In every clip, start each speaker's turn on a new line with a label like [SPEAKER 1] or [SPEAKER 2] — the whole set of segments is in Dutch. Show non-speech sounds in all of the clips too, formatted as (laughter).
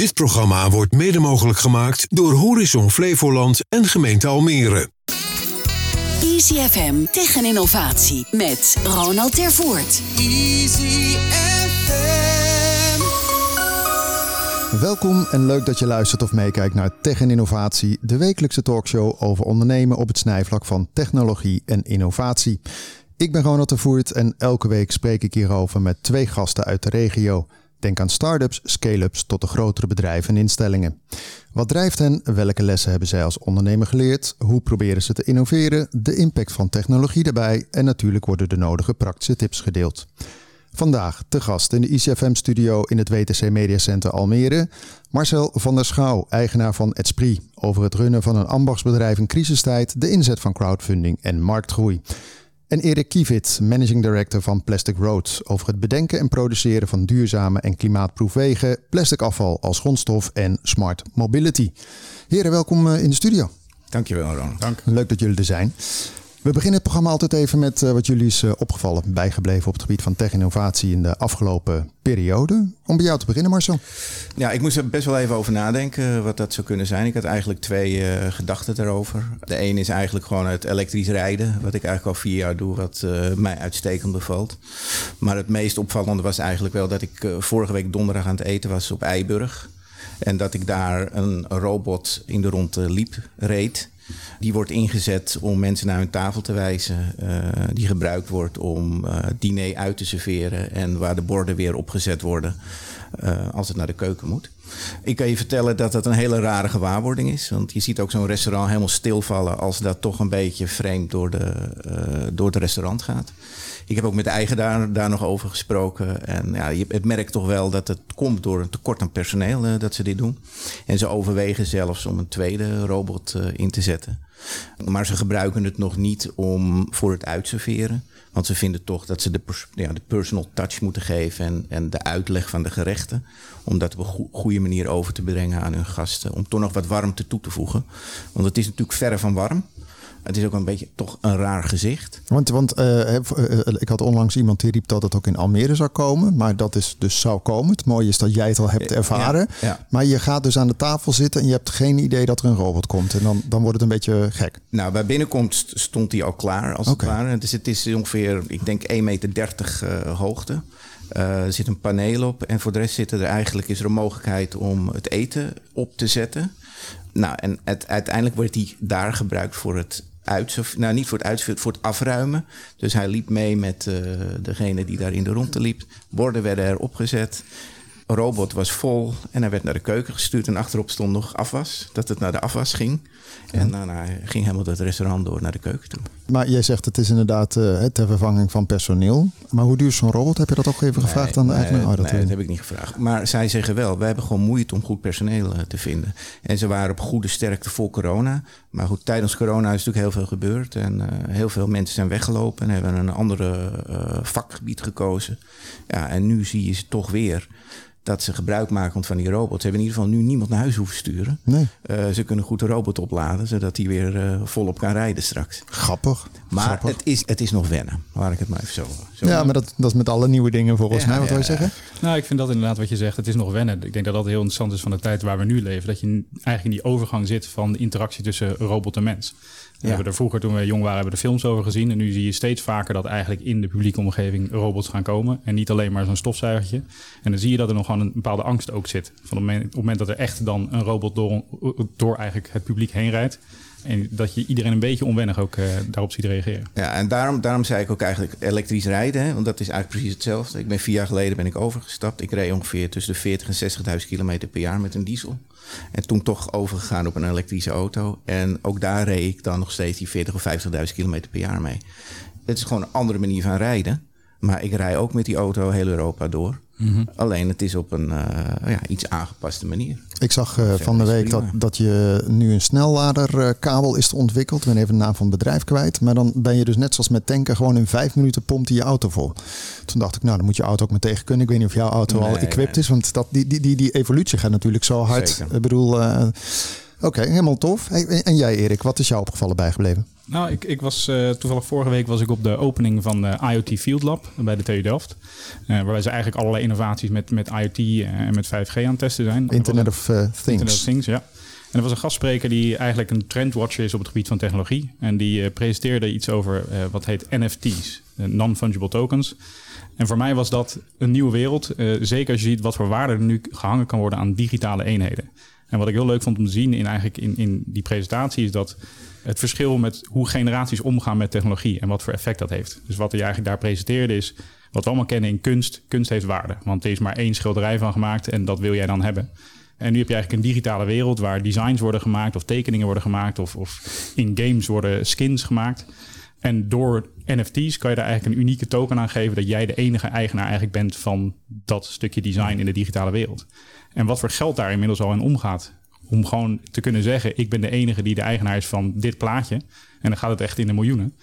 [SPEAKER 1] Dit programma wordt mede mogelijk gemaakt door Horizon Flevoland en gemeente Almere.
[SPEAKER 2] Easy FM tegen innovatie met Ronald Tervoort.
[SPEAKER 3] Easy FM.
[SPEAKER 4] Welkom en leuk dat je luistert of meekijkt naar Tech en Innovatie, de wekelijkse talkshow over ondernemen op het snijvlak van technologie en innovatie. Ik ben Ronald Tervoort en elke week spreek ik hierover met twee gasten uit de regio. Denk aan start-ups, scale-ups tot de grotere bedrijven en instellingen. Wat drijft hen? Welke lessen hebben zij als ondernemer geleerd? Hoe proberen ze te innoveren? De impact van technologie daarbij en natuurlijk worden de nodige praktische tips gedeeld. Vandaag te gast in de ICFM-studio in het WTC Media Center Almere. Marcel van der Schouw, eigenaar van Esprit, over het runnen van een ambachtsbedrijf in crisistijd, de inzet van crowdfunding en marktgroei. En Erik Kievit, managing director van Plastic Roads, over het bedenken en produceren van duurzame en klimaatproef wegen, plastic afval als grondstof en smart mobility. Heren, welkom eh, in de studio.
[SPEAKER 5] Dankjewel, Ronald. Dank.
[SPEAKER 4] Leuk dat jullie er zijn. We beginnen het programma altijd even met uh, wat jullie is uh, opgevallen, bijgebleven op het gebied van tech-innovatie in de afgelopen periode. Om bij jou te beginnen, Marcel.
[SPEAKER 5] Ja, ik moest er best wel even over nadenken wat dat zou kunnen zijn. Ik had eigenlijk twee gedachten daarover. De een is eigenlijk gewoon het elektrisch rijden, wat ik eigenlijk al vier jaar doe, wat mij uitstekend bevalt. Maar het meest opvallende was eigenlijk wel dat ik vorige week donderdag aan het eten was op Eiburg. En dat ik daar een robot in de ronde liep, reed. Die wordt ingezet om mensen naar hun tafel te wijzen. Uh, die gebruikt wordt om uh, diner uit te serveren. En waar de borden weer opgezet worden uh, als het naar de keuken moet. Ik kan je vertellen dat dat een hele rare gewaarwording is. Want je ziet ook zo'n restaurant helemaal stilvallen als dat toch een beetje vreemd door, de, door het restaurant gaat. Ik heb ook met de eigenaar daar nog over gesproken. En ja, je, het merkt toch wel dat het komt door een tekort aan personeel uh, dat ze dit doen. En ze overwegen zelfs om een tweede robot uh, in te zetten. Maar ze gebruiken het nog niet om voor het uitserveren. Want ze vinden toch dat ze de, ja, de personal touch moeten geven en, en de uitleg van de gerechten. Om dat op een go goede manier over te brengen aan hun gasten. Om toch nog wat warmte toe te voegen. Want het is natuurlijk verre van warm. Het is ook een beetje toch een raar gezicht.
[SPEAKER 4] Want, want uh, ik had onlangs iemand die riep dat het ook in Almere zou komen. Maar dat is dus zou komen. Het mooie is dat jij het al hebt ervaren. Ja, ja. Maar je gaat dus aan de tafel zitten en je hebt geen idee dat er een robot komt. En dan, dan wordt het een beetje gek.
[SPEAKER 5] Nou, bij binnenkomst stond hij al klaar als okay. het ware. Dus het is ongeveer, ik denk 1,30 meter uh, hoogte. Uh, er zit een paneel op en voor de rest zitten er eigenlijk is er een mogelijkheid om het eten op te zetten. Nou, en het, uiteindelijk wordt die daar gebruikt voor het uit, nou niet voor het uitvoeren, voor het afruimen. Dus hij liep mee met uh, degene die daar in de ronde liep. Borden werden erop gezet. Robot was vol en hij werd naar de keuken gestuurd. En achterop stond nog afwas, dat het naar de afwas ging. En daarna ging helemaal het restaurant door naar de keuken toe.
[SPEAKER 4] Maar jij zegt het is inderdaad uh, ter vervanging van personeel. Maar hoe duur is zo'n robot? Heb je dat ook even nee, gevraagd aan de
[SPEAKER 5] nee? Oh, dat, nee, dat heb ik niet gevraagd. Maar zij zeggen wel, we hebben gewoon moeite om goed personeel uh, te vinden. En ze waren op goede sterkte voor corona. Maar goed, tijdens corona is natuurlijk heel veel gebeurd. En uh, heel veel mensen zijn weggelopen en hebben een andere vakgebied gekozen. Ja, en nu zie je ze toch weer dat ze gebruik maken van die robots. Ze hebben in ieder geval nu niemand naar huis hoeven sturen.
[SPEAKER 4] Nee.
[SPEAKER 5] Uh, ze kunnen goed de robot opladen, zodat hij weer uh, volop kan rijden straks.
[SPEAKER 4] Grappig.
[SPEAKER 5] Maar
[SPEAKER 4] Grappig.
[SPEAKER 5] Het, is, het is nog wennen, waar ik het maar even zo... zo
[SPEAKER 4] ja, maar dat, dat is met alle nieuwe dingen volgens
[SPEAKER 5] Ja,
[SPEAKER 4] mij. Wat
[SPEAKER 5] ja,
[SPEAKER 4] wil je zeggen?
[SPEAKER 6] Nou, ik vind dat inderdaad wat je zegt. Het is nog wennen. Ik denk dat dat heel interessant is van de tijd waar we nu leven. Dat je eigenlijk in die overgang zit van de interactie tussen robot en mens. We
[SPEAKER 5] Ja.
[SPEAKER 6] hebben er vroeger, toen we jong waren, hebben we er films over gezien. En nu zie je steeds vaker dat eigenlijk in de publieke omgeving robots gaan komen. En niet alleen maar zo'n stofzuigertje. En dan zie je dat er nog gewoon een bepaalde angst ook zit. Van op, het moment, op het moment dat er echt dan een robot door, door eigenlijk het publiek heen rijdt. En dat je iedereen een beetje onwennig ook eh, daarop ziet reageren.
[SPEAKER 5] Ja, en daarom, daarom zei ik ook eigenlijk elektrisch rijden. Hè, want dat is eigenlijk precies hetzelfde. Ik ben vier jaar geleden ben ik overgestapt. Ik reed ongeveer tussen de 40 en 60.000 kilometer per jaar met een diesel. En toen toch overgegaan op een elektrische auto. En ook daar reed ik dan nog steeds die 40 of 50.000 kilometer per jaar mee. Het is gewoon een andere manier van rijden. Maar ik rij ook met die auto heel Europa door. Alleen het is op een eh, ja, iets aangepaste manier.
[SPEAKER 4] Ik zag eh, van de week dat, dat je nu een snelladerkabel is ontwikkeld. Ik ben even de naam van het bedrijf kwijt. Maar dan ben je dus net zoals met tanken gewoon in vijf minuten pompt hij je auto vol. Toen dacht ik, nou dan moet je auto ook maar tegen kunnen. Ik weet niet of jouw auto al equipped
[SPEAKER 5] nee.
[SPEAKER 4] is. Want dat, die, die, die, die evolutie gaat natuurlijk zo hard.
[SPEAKER 5] Zeker.
[SPEAKER 4] Ik bedoel, eh, oké, helemaal tof. Hey, en jij Erik, wat is jou opgevallen bijgebleven?
[SPEAKER 6] Nou, ik, ik was uh, toevallig vorige week was ik op de opening van de IoT Field Lab bij de TU Delft. Uh, waarbij ze eigenlijk allerlei innovaties met, met IoT en met 5G aan het testen zijn.
[SPEAKER 4] Internet of uh, Things.
[SPEAKER 6] Internet of Things, ja. En er was een gastspreker die eigenlijk een trendwatcher is op het gebied van technologie. En die presenteerde iets over wat heet NFT's, non-fungible tokens. En voor mij was dat een nieuwe wereld. zeker als je ziet wat voor waarde er nu gehangen kan worden aan digitale eenheden. En wat ik heel leuk vond om te zien in, eigenlijk in, in die presentatie is dat het verschil met hoe generaties omgaan met technologie en wat voor effect dat heeft. Dus wat hij eigenlijk daar presenteerde is wat we allemaal kennen in kunst. Kunst heeft waarde, want er is maar één schilderij van gemaakt en dat wil jij dan hebben. En nu heb je eigenlijk een digitale wereld waar designs worden gemaakt of tekeningen worden gemaakt of, of in games worden skins gemaakt. En door NFT's kan je daar eigenlijk een unieke token aan geven dat jij de enige eigenaar eigenlijk bent van dat stukje design in de digitale wereld. En wat voor geld daar inmiddels al in omgaat. Om gewoon te kunnen zeggen, ik ben de enige die de eigenaar is van dit plaatje. En dan gaat het echt in de miljoenen.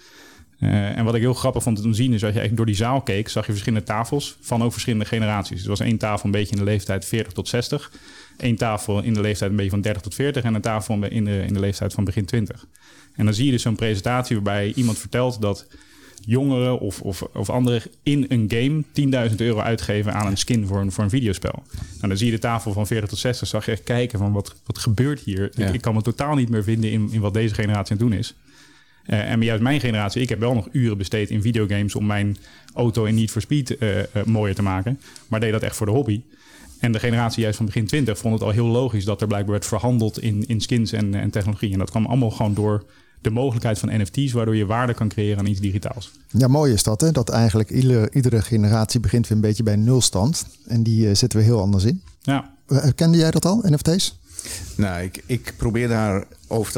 [SPEAKER 6] Uh, en wat ik heel grappig vond te zien is, als je eigenlijk door die zaal keek, zag je verschillende tafels van ook verschillende generaties. Er was één tafel een beetje in de leeftijd 40 tot 60. Eén tafel in de leeftijd een beetje van 30 tot 40 en een tafel in de, in de leeftijd van begin 20. En dan zie je dus zo'n presentatie waarbij iemand vertelt dat jongeren of, of, of anderen in een game 10.000 euro uitgeven aan een skin voor een, voor een videospel. Nou, dan zie je de tafel van 40 tot 60, zag je echt kijken van wat, wat gebeurt hier. Ik, ik, kan me totaal niet meer vinden in, in wat deze generatie aan het doen is. Uh, en juist mijn generatie, ik heb wel nog uren besteed in videogames om mijn auto in Need for Speed uh, uh, mooier te maken. Maar deed dat echt voor de hobby. En de generatie juist van begin 20 vond het al heel logisch dat er blijkbaar werd verhandeld in, in skins en, en technologie. En dat kwam allemaal gewoon door de mogelijkheid van NFT's, waardoor je waarde kan creëren aan iets digitaals.
[SPEAKER 4] Ja, mooi is dat, hè? dat eigenlijk iedere, iedere generatie begint weer een beetje bij nulstand. En die uh, zetten we heel anders in.
[SPEAKER 6] Ja.
[SPEAKER 4] Kende jij dat al, NFT's?
[SPEAKER 5] Nou, ik, ik probeer daar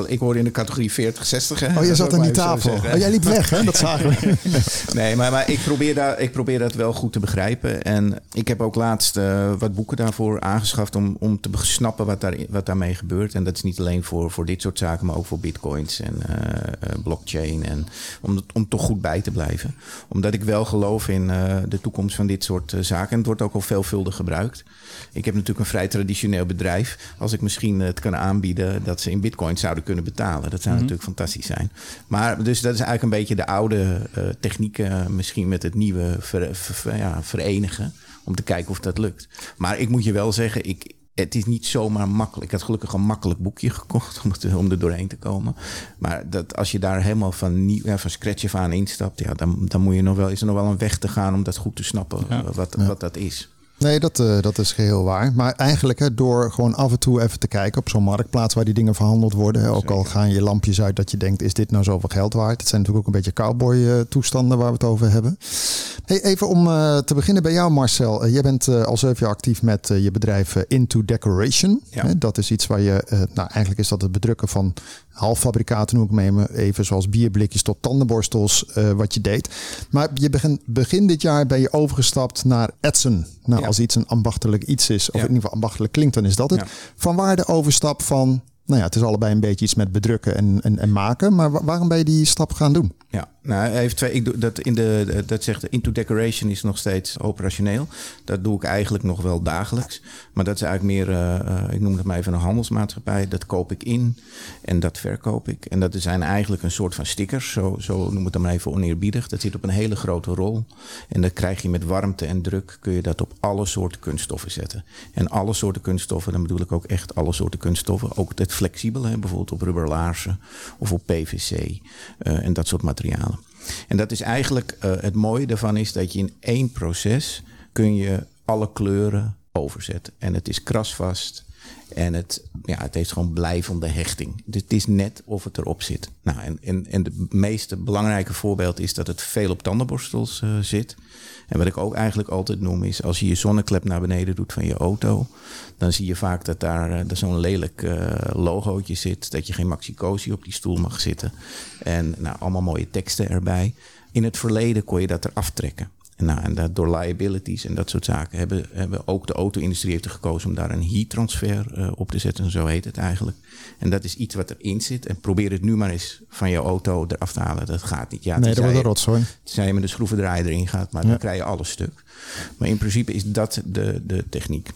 [SPEAKER 5] Ik hoorde in de categorie 40, 60. Hè?
[SPEAKER 4] Oh, je zat aan die tafel. Oh, jij liep weg, hè? Dat zagen we. (laughs)
[SPEAKER 5] nee, maar, maar ik, probeer daar, ik probeer dat wel goed te begrijpen. En ik heb ook laatst uh, wat boeken daarvoor aangeschaft om, om te snappen wat, daar, wat daarmee gebeurt. En dat is niet alleen voor, voor dit soort zaken, maar ook voor bitcoins en uh, blockchain. En om, om toch goed bij te blijven. Omdat ik wel geloof in uh, de toekomst van dit soort zaken. En het wordt ook al veelvuldig gebruikt. Ik heb natuurlijk een vrij traditioneel bedrijf. Als ik misschien het kan aanbieden dat ze in bitcoins zouden kunnen betalen. Dat zou mhm. natuurlijk fantastisch zijn. Maar dus dat is eigenlijk een beetje de oude uh, technieken, misschien met het nieuwe ver, ja, verenigen. Om te kijken of dat lukt. Maar ik moet je wel zeggen, ik, het is niet zomaar makkelijk. Ik had gelukkig een makkelijk boekje (laughs) gekocht om, het, om er doorheen te komen. Maar dat, als je daar helemaal van, nieuw, ja, van scratch af aan instapt, ja, dan, dan moet je nog wel, is er nog wel een weg te gaan om dat goed te snappen, wat, wat dat is.
[SPEAKER 4] Nee, dat, uh, dat is geheel waar. Maar eigenlijk hè, door gewoon af en toe even te kijken op zo'n marktplaats waar die dingen verhandeld worden. Hè, ook al gaan je lampjes uit dat je denkt, is dit nou zoveel geld waard? Het zijn natuurlijk ook een beetje cowboy uh, toestanden waar we het over hebben. Hey, even om uh, te beginnen bij jou Marcel. jij bent al zeven jaar actief met je bedrijf Into Decoration. Ja. Hè, dat is iets waar je, nou eigenlijk is dat het bedrukken van halffabrikaten noem ik me even, zoals bierblikjes tot tandenborstels, uh, wat je deed. Maar je begin, begin dit jaar ben je overgestapt naar Etsy. Nou, als iets een ambachtelijk iets is, of in ieder geval ambachtelijk klinkt, dan is dat het. Van waar de overstap van, nou ja, het is allebei een beetje iets met bedrukken en, en, en maken, maar waarom ben je die stap gaan doen?
[SPEAKER 5] Ja, nou, hij heeft twee. Ik doe dat in de. Dat zegt Into Decoration is nog steeds operationeel. Dat doe ik eigenlijk nog wel dagelijks. Maar dat is eigenlijk meer. Uh, ik noem het maar even een handelsmaatschappij. Dat koop ik in en dat verkoop ik. En dat zijn eigenlijk een soort van stickers. Zo, zo noem het dan maar even oneerbiedig. Dat zit op een hele grote rol. En dat krijg je met warmte en druk. Kun je dat op alle soorten kunststoffen zetten. En alle soorten kunststoffen, dan bedoel ik ook echt alle soorten kunststoffen. Ook het flexibele, bijvoorbeeld op rubberlaarzen of op PVC. Uh, en dat soort materialen en dat is eigenlijk uh, het mooie daarvan is dat je in één proces kun je alle kleuren overzetten. En het is krasvast. En het, ja, het heeft gewoon blijvende hechting. Dus het is net of het erop zit. Nou, en, en, en het meest belangrijke voorbeeld is dat het veel op tandenborstels uh, zit. En wat ik ook eigenlijk altijd noem is, als je je zonneklep naar beneden doet van je auto, dan zie je vaak dat daar, uh, zo'n lelijk uh, logootje zit, dat je geen maxicosi op die stoel mag zitten. En nou, allemaal mooie teksten erbij. In het verleden kon je dat eraf trekken. Nou, en dat door liabilities en dat soort zaken hebben, hebben ook de auto-industrie heeft er gekozen om daar een heat transfer uh, op te zetten. Zo heet het eigenlijk. En dat is iets wat erin zit. En probeer het nu maar eens van je auto eraf te halen. Dat gaat niet.
[SPEAKER 4] Ja, nee, dat wordt een rotzooi.
[SPEAKER 5] Tenzij je met een schroevendraaier erin gaat, maar dan krijg je alles stuk. Maar in principe is dat de, de techniek.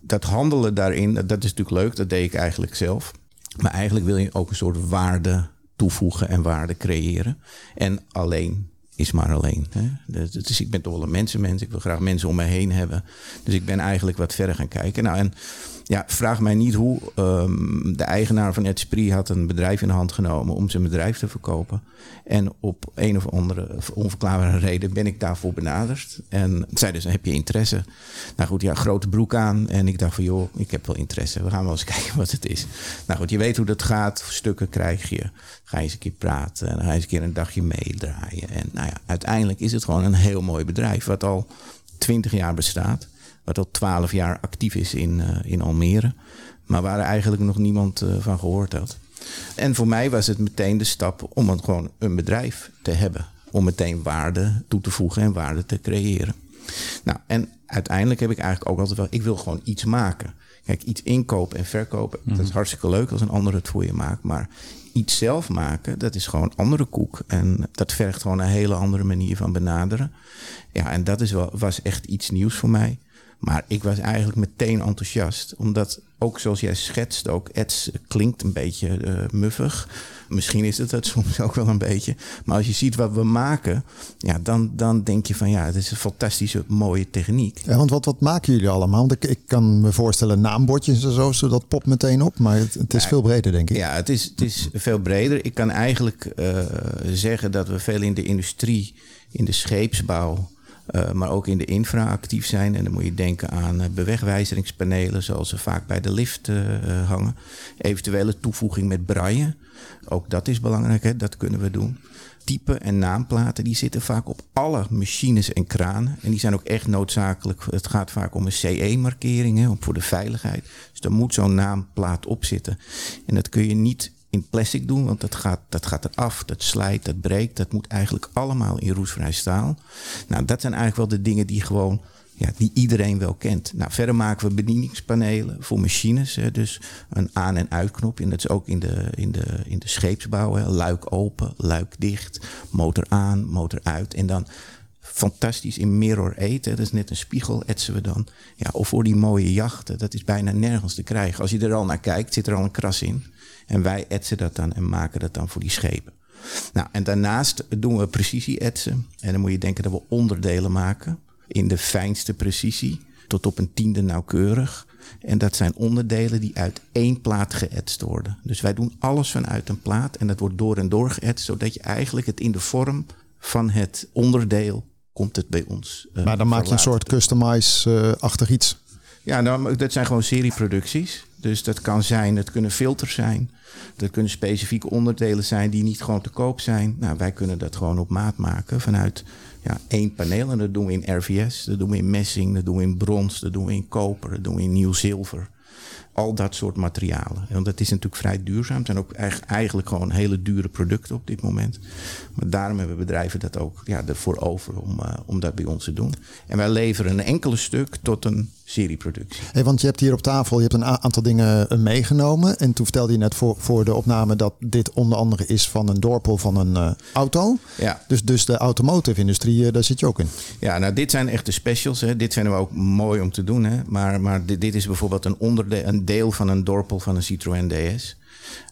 [SPEAKER 5] Dat handelen daarin, dat is natuurlijk leuk. Dat deed ik eigenlijk zelf. Maar eigenlijk wil je ook een soort waarde toevoegen en waarde creëren. En alleen is maar alleen. Hè? Dus, ik ben toch wel een mensenmens. Ik wil graag mensen om me heen hebben. Dus ik ben eigenlijk wat verder gaan kijken. Nou, en ja, vraag mij niet hoe. Ehm, de eigenaar van Esprit had een bedrijf in de hand genomen om zijn bedrijf te verkopen. En op een of andere onverklaarbare reden ben ik daarvoor benaderd. En zei dus, heb je interesse? Nou goed, ja, grote broek aan. En ik dacht van, joh, ik heb wel interesse. We gaan wel eens (laughs) kijken wat het is. Nou goed, je weet hoe dat gaat. Stukken krijg je. Ga eens een keer praten. En ga je eens een keer een dagje meedraaien. En nou ja, uiteindelijk is het gewoon een heel mooi bedrijf. Wat al twintig jaar bestaat wat al twaalf jaar actief is in, uh, in Almere. Maar waar eigenlijk nog niemand uh, van gehoord had. En voor mij was het meteen de stap om het gewoon een bedrijf te hebben. Om meteen waarde toe te voegen en waarde te creëren. Nou, en uiteindelijk heb ik eigenlijk ook altijd wel, ik wil gewoon iets maken. Kijk, iets inkopen en verkopen, mm -hmm. dat is hartstikke leuk als een ander het voor je maakt. Maar iets zelf maken, dat is gewoon andere koek. En dat vergt gewoon een hele andere manier van benaderen. Ja, en dat is wel, was echt iets nieuws voor mij. Maar ik was eigenlijk meteen enthousiast. Omdat ook zoals jij schetst, ook Eds klinkt een beetje uh, muffig. Misschien is het dat soms ook wel een beetje. Maar als je ziet wat we maken, ja, dan, dan denk je van ja, het is een fantastische mooie techniek.
[SPEAKER 4] Ja, want wat, wat maken jullie allemaal? Want ik, ik kan me voorstellen naambordjes en zo, zodat popt meteen op. Maar het, het is ja, veel breder, denk ik.
[SPEAKER 5] Ja, het is, het is veel breder. Ik kan eigenlijk uh, zeggen dat we veel in de industrie, in de scheepsbouw uh, maar ook in de infra actief zijn. En dan moet je denken aan uh, bewegwijzeringspanelen, zoals ze vaak bij de lift uh, hangen. Eventuele toevoeging met braille. Ook dat is belangrijk, hè? dat kunnen we doen. Type en naamplaten, die zitten vaak op alle machines en kranen. En die zijn ook echt noodzakelijk. Het gaat vaak om een CE-markering voor de veiligheid. Dus daar moet zo'n naamplaat op zitten. En dat kun je niet in plastic doen, want dat gaat, dat gaat eraf, dat slijt, dat breekt. Dat moet eigenlijk allemaal in roestvrij staal. Nou, dat zijn eigenlijk wel de dingen die gewoon, ja, die iedereen wel kent. Nou, verder maken we bedieningspanelen voor machines. Hè, dus een aan- en uitknop. En dat is ook in de, in de, in de scheepsbouw. Hè, luik open, luik dicht, motor aan, motor uit. En dan fantastisch in mirror eten. Dat is net een spiegel, etsen we dan. Ja, of voor die mooie jachten, dat is bijna nergens te krijgen. Als je er al naar kijkt, zit er al een kras in. En wij etsen dat dan en maken dat dan voor die schepen. Nou, en daarnaast doen we precisie-etsen. En dan moet je denken dat we onderdelen maken in de fijnste precisie, tot op een tiende nauwkeurig. En dat zijn onderdelen die uit één plaat geëtst worden. Dus wij doen alles vanuit een plaat en dat wordt door en door geëtst, zodat je eigenlijk het in de vorm van het onderdeel komt het bij ons.
[SPEAKER 4] Uh, maar dan maak je een soort customize-achtig iets.
[SPEAKER 5] Ja, nou, dat zijn gewoon serieproducties. Dus dat kan zijn, het kunnen filters zijn. Dat kunnen specifieke onderdelen zijn die niet gewoon te koop zijn. Nou, wij kunnen dat gewoon op maat maken vanuit ja, één paneel. En dat doen we in RVS, dat doen we in messing, dat doen we in brons, dat doen we in koper, dat doen we in nieuw zilver. Al dat soort materialen. Want dat is natuurlijk vrij duurzaam. Het zijn ook eigenlijk gewoon hele dure producten op dit moment. Maar daarom hebben bedrijven dat ook ja, ervoor over om, uh, om dat bij ons te doen. En wij leveren een enkele stuk tot een serieproductie.
[SPEAKER 4] Hey, want je hebt hier op tafel je hebt een aantal dingen meegenomen. En toen vertelde je net voor, voor de opname dat dit onder andere is van een dorpel van een uh, auto.
[SPEAKER 5] Ja.
[SPEAKER 4] Dus, dus de automotive industrie, uh, daar zit je ook in.
[SPEAKER 5] Ja, nou dit zijn echt de specials. Hè. Dit vinden we ook mooi om te doen. Hè. Maar, maar dit, dit is bijvoorbeeld een, onderdeel, een deel van een dorpel van een Citroën DS.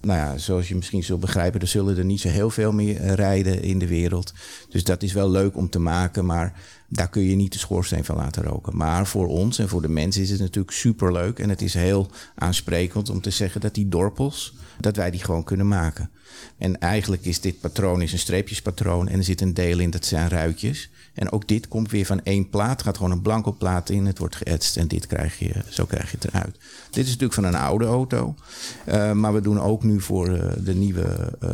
[SPEAKER 5] Nou ja, zoals je misschien zult begrijpen, er zullen er niet zo heel veel meer rijden in de wereld. Dus dat is wel leuk om te maken, maar daar kun je niet de schoorsteen van laten roken. Maar voor ons en voor de mensen is het natuurlijk superleuk. En het is heel aansprekend om te zeggen dat die dorpels, dat wij die gewoon kunnen maken. En eigenlijk is dit patroon is een streepjespatroon en er zit een deel in, dat zijn ruitjes. En ook dit komt weer van één plaat, gaat gewoon een blanco plaat in, het wordt geëtst en dit krijg je, zo krijg je het eruit. Dit is natuurlijk van een oude auto, uh, maar we doen ook nu voor uh, de nieuwe uh,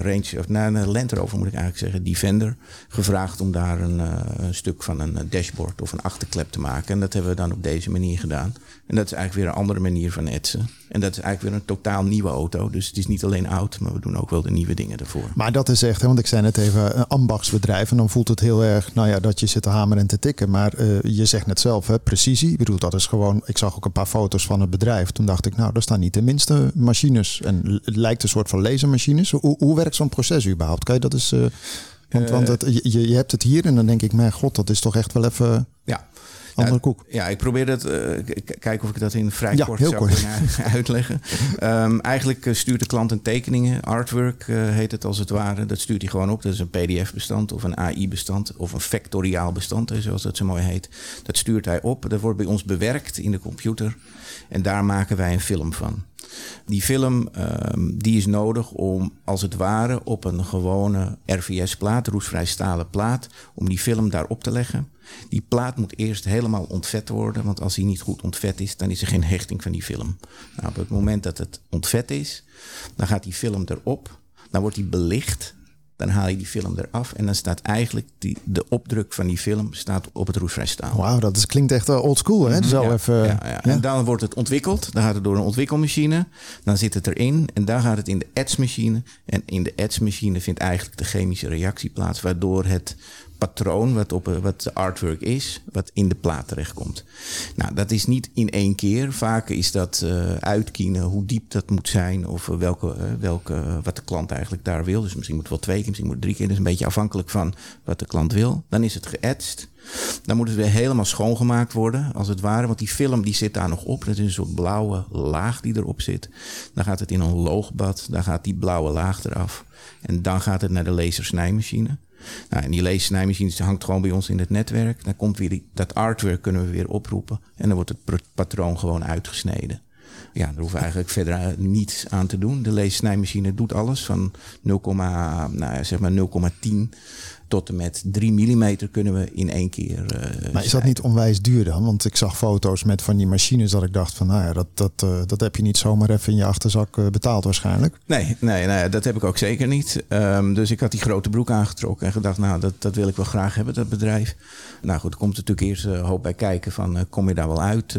[SPEAKER 5] Range, of nou, een Land Rover moet ik eigenlijk zeggen, Defender, gevraagd om daar een, een stuk van een dashboard of een achterklep te maken. En dat hebben we dan op deze manier gedaan. En dat is eigenlijk weer een andere manier van etsen. En dat is eigenlijk weer een totaal nieuwe auto. Dus het is niet alleen oud, maar we doen ook wel de nieuwe dingen ervoor.
[SPEAKER 4] Maar dat is echt, hè, want ik zei net even, een ambachtsbedrijf. En dan voelt het heel erg, nou ja, dat je zit te hameren en te tikken. Maar uh, je zegt net zelf, hè, precisie. Ik bedoel, dat is gewoon, ik zag ook een paar foto's van het bedrijf. Toen dacht ik, nou, daar staan niet de minste machines. En het lijkt een soort van lasermachines. Hoe, hoe werkt zo'n proces überhaupt? Kan je dat eens... Uh, want, want het, je, je hebt het hier en dan denk ik, mijn god, dat is toch echt wel even...
[SPEAKER 5] Ja,
[SPEAKER 4] Andere koek.
[SPEAKER 5] Ja, ik probeer dat. eh, kijken of ik dat in vrij kort zou
[SPEAKER 4] kort.
[SPEAKER 5] kunnen (laughs) uitleggen. Ehm, eigenlijk eh, stuurt de klant een tekeningen, artwork eh, heet het als het ware. Dat stuurt hij gewoon op. Dat is een PDF-bestand of een AI-bestand of een vectoriaal bestand, eh, zoals dat zo mooi heet. Dat stuurt hij op. Dat wordt bij ons bewerkt in de computer. En daar maken wij een film van. Die film ehm, die is nodig om als het ware op een gewone RVS-plaat, roestvrij stalen plaat, om die film daarop te leggen. Die plaat moet eerst helemaal ontvet worden, want als die niet goed ontvet is, dan is er geen hechting van die film. Nou, op het moment dat het ontvet is, dan gaat die film erop, dan wordt die belicht, dan haal je die film eraf en dan staat eigenlijk die, de opdruk van die film staat op het roestvrij staal.
[SPEAKER 4] Wauw, dat is, klinkt echt old school, hè? Zo
[SPEAKER 5] Ja,
[SPEAKER 4] even,
[SPEAKER 5] ja, ja. En dan wordt het ontwikkeld. Dan gaat het door een ontwikkelmachine. Dan zit het erin. En dan gaat het in de etchmachine. En in de etchmachine vindt eigenlijk de chemische reactie plaats. Waardoor het patroon wat, op, eh, wat de artwork is, wat in de plaat terechtkomt. Nou, dat is niet in één keer. Vaak is dat eh uitkienen hoe diep dat moet zijn. Of eh, welke, welke, wat de klant eigenlijk daar wil. Dus misschien moet het wel twee keer, misschien moet het drie keer. Dat is een beetje afhankelijk van wat de klant wil. Dan is het geëtst. Dan moet het weer helemaal schoongemaakt worden, als het ware. Want die film die zit daar nog op. Dat is een soort blauwe laag die erop zit. Dan gaat het in een loogbad. Dan gaat die blauwe laag eraf. En dan gaat het naar de lasersnijmachine. Nou, en die hangt gewoon bij ons in het netwerk. Dan komt weer die, dat artwork kunnen we weer oproepen. En dan wordt het patroon gewoon uitgesneden. Ja, daar hoeven we eigenlijk verder eh, niets aan te doen. De lasersnijmachine doet alles van 0, nou, zeg maar 0,10 tot en met 3 mm kunnen we in één keer. eh,
[SPEAKER 4] Maar is dat niet onwijs duur dan? Want ik zag foto's met van die machines dat ik dacht van, nou ja, dat, dat, eh, dat heb je niet zomaar even in je achterzak eh, betaald waarschijnlijk.
[SPEAKER 5] Nee, nee, nee, dat heb ik ook zeker niet. Ehm, dus ik had die grote broek aangetrokken en gedacht, nou, dat, dat wil ik wel graag hebben, dat bedrijf. Nou goed, er komt natuurlijk eerst een hoop bij kijken van, kom je daar wel uit?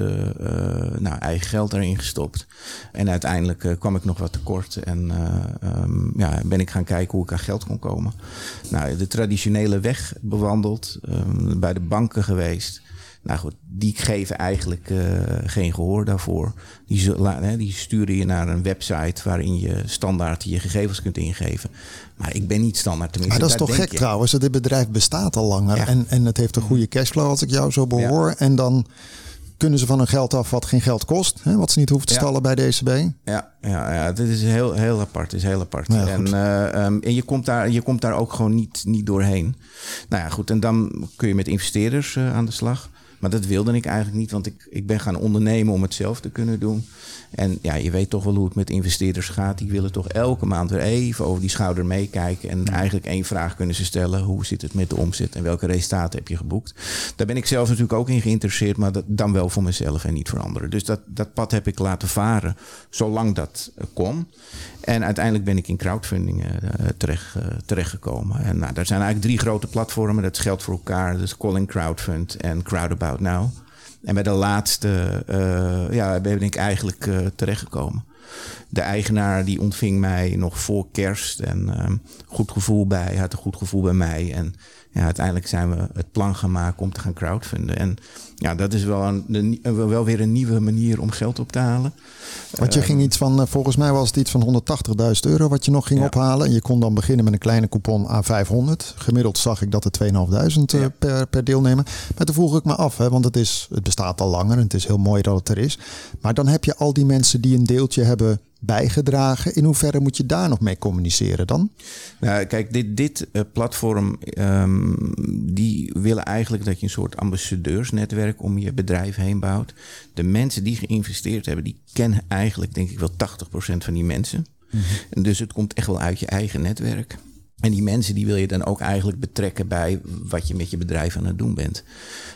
[SPEAKER 5] Nou, eigen geld erin gestopt. En uiteindelijk kwam ik nog wat tekort en eh, ehm, ja, ben ik gaan kijken hoe ik aan geld kon komen. Nou, de traditionele weg bewandeld, ehm, bij de banken geweest. Nou goed, die geven eigenlijk eh, geen gehoor daarvoor. Die, zul- la- hè, die sturen je naar een website waarin je standaard je gegevens kunt ingeven. Maar ik ben niet standaard tenminste.
[SPEAKER 4] Maar dat is toch gek
[SPEAKER 5] je.
[SPEAKER 4] trouwens. Dit bedrijf bestaat al langer
[SPEAKER 5] Ja.
[SPEAKER 4] en, en het heeft een goede cashflow als ik jou zo behoor. En dan kunnen ze van hun geld af wat geen geld kost. Hè, wat ze niet hoeven te
[SPEAKER 5] Ja.
[SPEAKER 4] stallen bij de ECB.
[SPEAKER 5] Ja, ja, ja dit is heel, heel apart. Is heel apart.
[SPEAKER 4] Ja,
[SPEAKER 5] en eh, ehm, en je, komt daar, je komt daar ook gewoon niet, niet doorheen. Nou ja, goed. En dan kun je met investeerders eh, aan de slag. Maar dat wilde ik eigenlijk niet, want ik, ik ben gaan ondernemen om het zelf te kunnen doen. En ja, je weet toch wel hoe het met investeerders gaat. Die willen toch elke maand weer even over die schouder meekijken. En eigenlijk één vraag kunnen ze stellen. Hoe zit het met de omzet en welke resultaten heb je geboekt? Daar ben ik zelf natuurlijk ook in geïnteresseerd. Maar dat, dan wel voor mezelf en niet voor anderen. Dus dat, dat pad heb ik laten varen zolang dat eh, kon. En uiteindelijk ben ik in crowdfunding eh, terecht, eh, terechtgekomen. En nou, daar zijn eigenlijk drie grote platformen. Dat is Geld voor elkaar, dus Calling Crowdfund en Crowdabout Now. En bij de laatste eh, ja, ben ik eigenlijk eh, terechtgekomen. De eigenaar die ontving mij nog voor kerst. En ehm, goed gevoel bij, had een goed gevoel bij mij. En ja, uiteindelijk zijn we het plan gaan maken om te gaan crowdfunden. En ja, dat is wel, een, wel weer een nieuwe manier om geld op te halen.
[SPEAKER 4] Want je ging iets van, eh, volgens mij was het iets van 180.000 euro wat je nog ging
[SPEAKER 5] Ja.
[SPEAKER 4] ophalen. En je kon dan beginnen met een kleine coupon A500. Gemiddeld zag ik dat er 2.500 eh,
[SPEAKER 5] Ja.
[SPEAKER 4] per, per deelnemer. Maar toen vroeg ik me af, hè, want het, is, het bestaat al langer en het is heel mooi dat het er is. Maar dan heb je al die mensen die een deeltje hebben bijgedragen. In hoeverre moet je daar nog mee communiceren dan?
[SPEAKER 5] Nou, kijk, dit, dit eh, platform, ehm, die willen eigenlijk dat je een soort ambassadeursnetwerk om je bedrijf heen bouwt. De mensen die geïnvesteerd hebben, die kennen eigenlijk denk ik wel 80% van die mensen. En dus het komt echt wel uit je eigen netwerk. En die mensen die wil je dan ook eigenlijk betrekken bij wat je met je bedrijf aan het doen bent.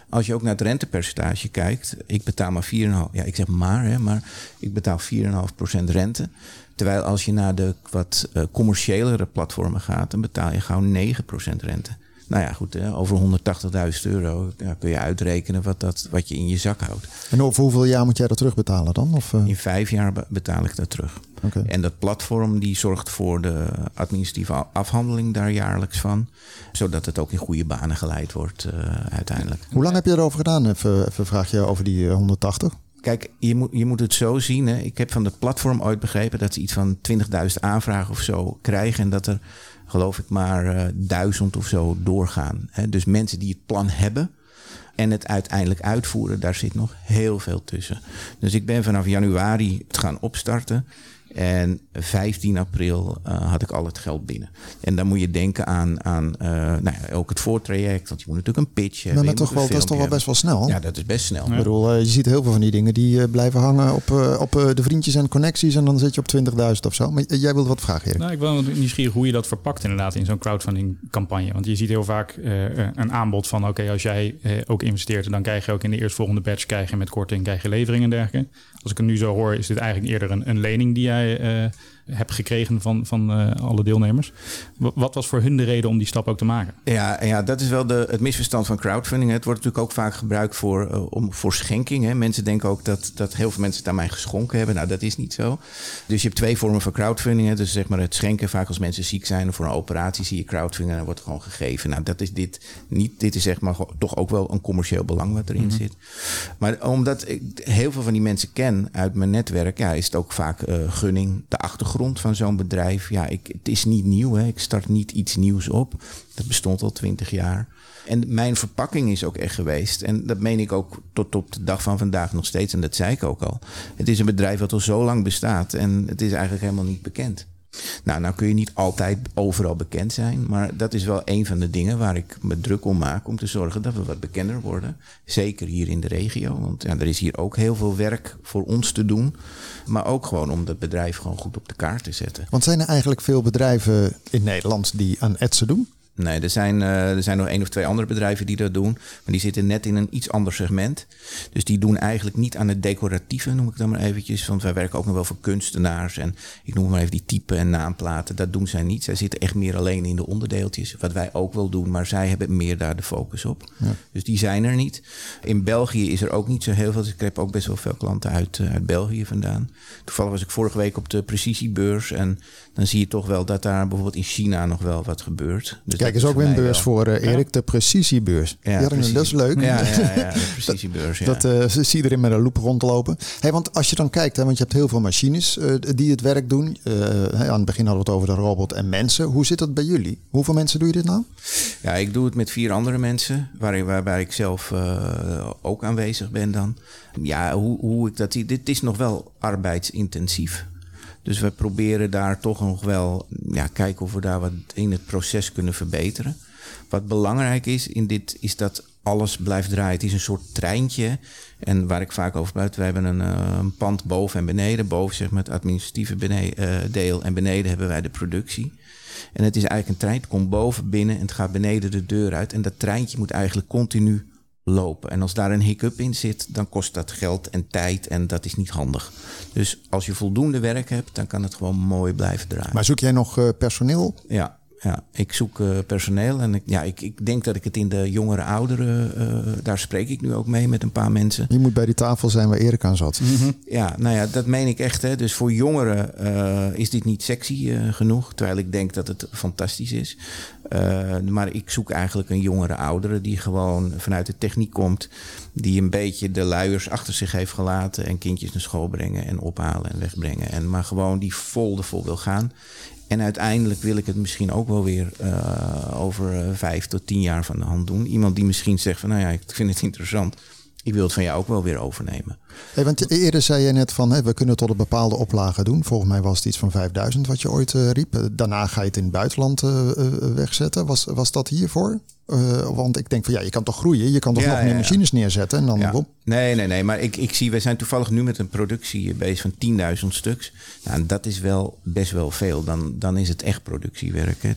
[SPEAKER 5] Als je ook naar het rentepercentage kijkt, ik betaal maar 4,5, ja ik zeg maar, hè, maar ik betaal 4,5% rente. Terwijl als je naar de wat eh, commerciëlere platformen gaat, dan betaal je gauw 9% rente. Nou ja, goed, hè, over 180.000 euro ja, kun je uitrekenen wat, dat, wat je in je zak houdt.
[SPEAKER 4] En over hoeveel jaar moet jij dat terugbetalen dan? Of, eh,
[SPEAKER 5] In vijf jaar be- betaal ik dat terug.
[SPEAKER 4] Oké.
[SPEAKER 5] En dat platform die zorgt voor de administratieve afhandeling daar jaarlijks van. Zodat het ook in goede banen geleid wordt eh, uiteindelijk.
[SPEAKER 4] Hoe lang heb je erover gedaan? Even, even vraag je over die eh, 180.
[SPEAKER 5] Kijk, je moet, je moet het zo zien. Hè. Ik heb van het platform ooit begrepen dat ze iets van 20.000 aanvragen of zo krijgen. En dat er, geloof ik, maar eh, duizend of zo doorgaan. Hè. Dus mensen die het plan hebben. en het uiteindelijk uitvoeren, daar zit nog heel veel tussen. Dus ik ben vanaf januari het gaan opstarten. En 15 april uh, had ik al het geld binnen. En dan moet je denken aan, aan uh, nou ja, ook het voortraject. Want je moet natuurlijk een pitch hebben.
[SPEAKER 4] Maar, maar toch wel, dat is toch wel best wel snel?
[SPEAKER 5] Ja, dat is best snel.
[SPEAKER 4] Ja. Ik bedoel, uh, je ziet heel veel van die dingen die blijven hangen op, op de vriendjes en connecties. En dan zit je op 20.000 of zo. Maar jij wilde wat vragen, Erik?
[SPEAKER 6] Nou, ik ben nieuwsgierig hoe je dat verpakt inderdaad in zo'n crowdfunding campagne. Want je ziet heel vaak een aanbod van... oké, als jij ook investeert... dan krijg je ook in de eerstvolgende batch... krijg je met korting krijg je leveringen en dergelijke. Als ik het nu zo hoor, is dit eigenlijk eerder een, een lening die jij hebt gekregen van, van uh, alle deelnemers. Wat was voor hun de reden om die stap ook te maken?
[SPEAKER 5] Ja, ja dat is wel de, het misverstand van crowdfunding. Het wordt natuurlijk ook vaak gebruikt voor, uh, om, voor schenking. Hè. Mensen denken ook dat, dat heel veel mensen het aan mij geschonken hebben. Nou, dat is niet zo. Dus je hebt twee vormen van crowdfunding. Hè. Dus zeg maar het schenken, vaak als mensen ziek zijn of voor een operatie zie je crowdfunding en dan wordt gewoon gegeven. Nou, dat is dit niet. Dit is zeg maar toch ook wel een commercieel belang wat erin mm -hmm. zit. Maar omdat ik heel veel van die mensen ken uit mijn netwerk, ja, is het ook vaak uh, gunning, de achtergrond van zo'n bedrijf. Ja, ik, het is niet nieuw. Hè. Ik start niet iets nieuws op. Dat bestond al twintig jaar. En mijn verpakking is ook echt geweest. En dat meen ik ook tot op de dag van vandaag nog steeds. En dat zei ik ook al. Het is een bedrijf dat al zo lang bestaat. En het is eigenlijk helemaal niet bekend. Nou, nou kun je niet altijd overal bekend zijn. Maar dat is wel een van de dingen waar ik me druk om maak. Om te zorgen dat we wat bekender worden. Zeker hier in de regio. Want ja, er is hier ook heel veel werk voor ons te doen. Maar ook gewoon om het bedrijf gewoon goed op de kaart te zetten.
[SPEAKER 4] Want zijn er eigenlijk veel bedrijven in Nederland die aan etsen doen?
[SPEAKER 5] Nee, er zijn, uh, er zijn nog één of twee andere bedrijven die dat doen. Maar die zitten net in een iets ander segment. Dus die doen eigenlijk niet aan het decoratieve, noem ik dan maar eventjes. Want wij werken ook nog wel voor kunstenaars. En ik noem maar even die typen en naamplaten. Dat doen zij niet. Zij zitten echt meer alleen in de onderdeeltjes. Wat wij ook wel doen. Maar zij hebben meer daar de focus op. Ja. Dus die zijn er niet. In België is er ook niet zo heel veel. Dus ik heb ook best wel veel klanten uit, uh, uit België vandaan. Toevallig was ik vorige week op de precisiebeurs. En dan zie je toch wel dat daar bijvoorbeeld in China nog wel wat gebeurt.
[SPEAKER 4] Dus Kijk, is ook weer een beurs voor uh, Erik, de precisiebeurs.
[SPEAKER 5] Ja, precies.
[SPEAKER 4] dat is leuk.
[SPEAKER 5] Ja, ja, ja de precisiebeurs. (laughs) Ja.
[SPEAKER 4] dat uh, zie je erin met een loop rondlopen. Hey, want als je dan kijkt, hè, want je hebt heel veel machines uh, die het werk doen. Hey, aan het begin hadden we het over de robot en mensen. Hoe zit dat bij jullie? Hoeveel mensen doe je dit nou?
[SPEAKER 5] Ja, ik doe het met vier andere mensen, waar, waarbij ik zelf ook aanwezig ben dan. Ja, hoe, hoe ik dat zie, dit is nog wel arbeidsintensief. Dus we proberen daar toch nog wel ja, kijken of we daar wat in het proces kunnen verbeteren. Wat belangrijk is in dit, is dat alles blijft draaien. Het is een soort treintje. En waar ik vaak over buiten, we hebben een, uh, een, pand boven en beneden. Boven zeg maar het administratieve beneden, uh, deel en beneden hebben wij de productie. En het is eigenlijk een trein, het komt boven binnen en het gaat beneden de deur uit. En dat treintje moet eigenlijk continu lopen. En als daar een hiccup in zit, dan kost dat geld en tijd en dat is niet handig. Dus als je voldoende werk hebt, dan kan het gewoon mooi blijven draaien.
[SPEAKER 4] Maar zoek jij nog uh, personeel?
[SPEAKER 5] Ja, ja, ik zoek uh, personeel en ik, ja, ik, ik denk dat ik het in de jongere ouderen, uh, daar spreek ik nu ook mee met een paar mensen.
[SPEAKER 4] Je moet bij die tafel zijn waar Erik aan zat.
[SPEAKER 5] Mm -hmm. Ja, nou ja, dat meen ik echt. Hè. Dus voor jongeren uh, is dit niet sexy genoeg, terwijl ik denk dat het fantastisch is. Maar ik zoek eigenlijk een jongere oudere die gewoon vanuit de techniek komt, die een beetje de luiers achter zich heeft gelaten en kindjes naar school brengen en ophalen en wegbrengen. En maar gewoon die vol wil gaan. En uiteindelijk wil ik het misschien ook wel weer uh, over uh, vijf tot tien jaar van de hand doen. Iemand die misschien zegt van nou ja, ik vind het interessant. Ik wil het van jou ook wel weer overnemen.
[SPEAKER 4] Hey, want eerder zei je net van hey, we kunnen tot een bepaalde oplage doen. Volgens mij was het iets van 5000 wat je ooit uh, riep. Daarna ga je het in het buitenland wegzetten. Was, was dat hiervoor? Uh, want ik denk van ja, je kan toch groeien, je kan toch ja, nog meer machines ja. neerzetten en dan.
[SPEAKER 5] Nee, nee, nee, maar ik, ik zie, we zijn toevallig nu met een productie bezig van 10.000 stuks. Nou, en dat is wel best wel veel. Dan, dan is het echt productiewerk, 10.000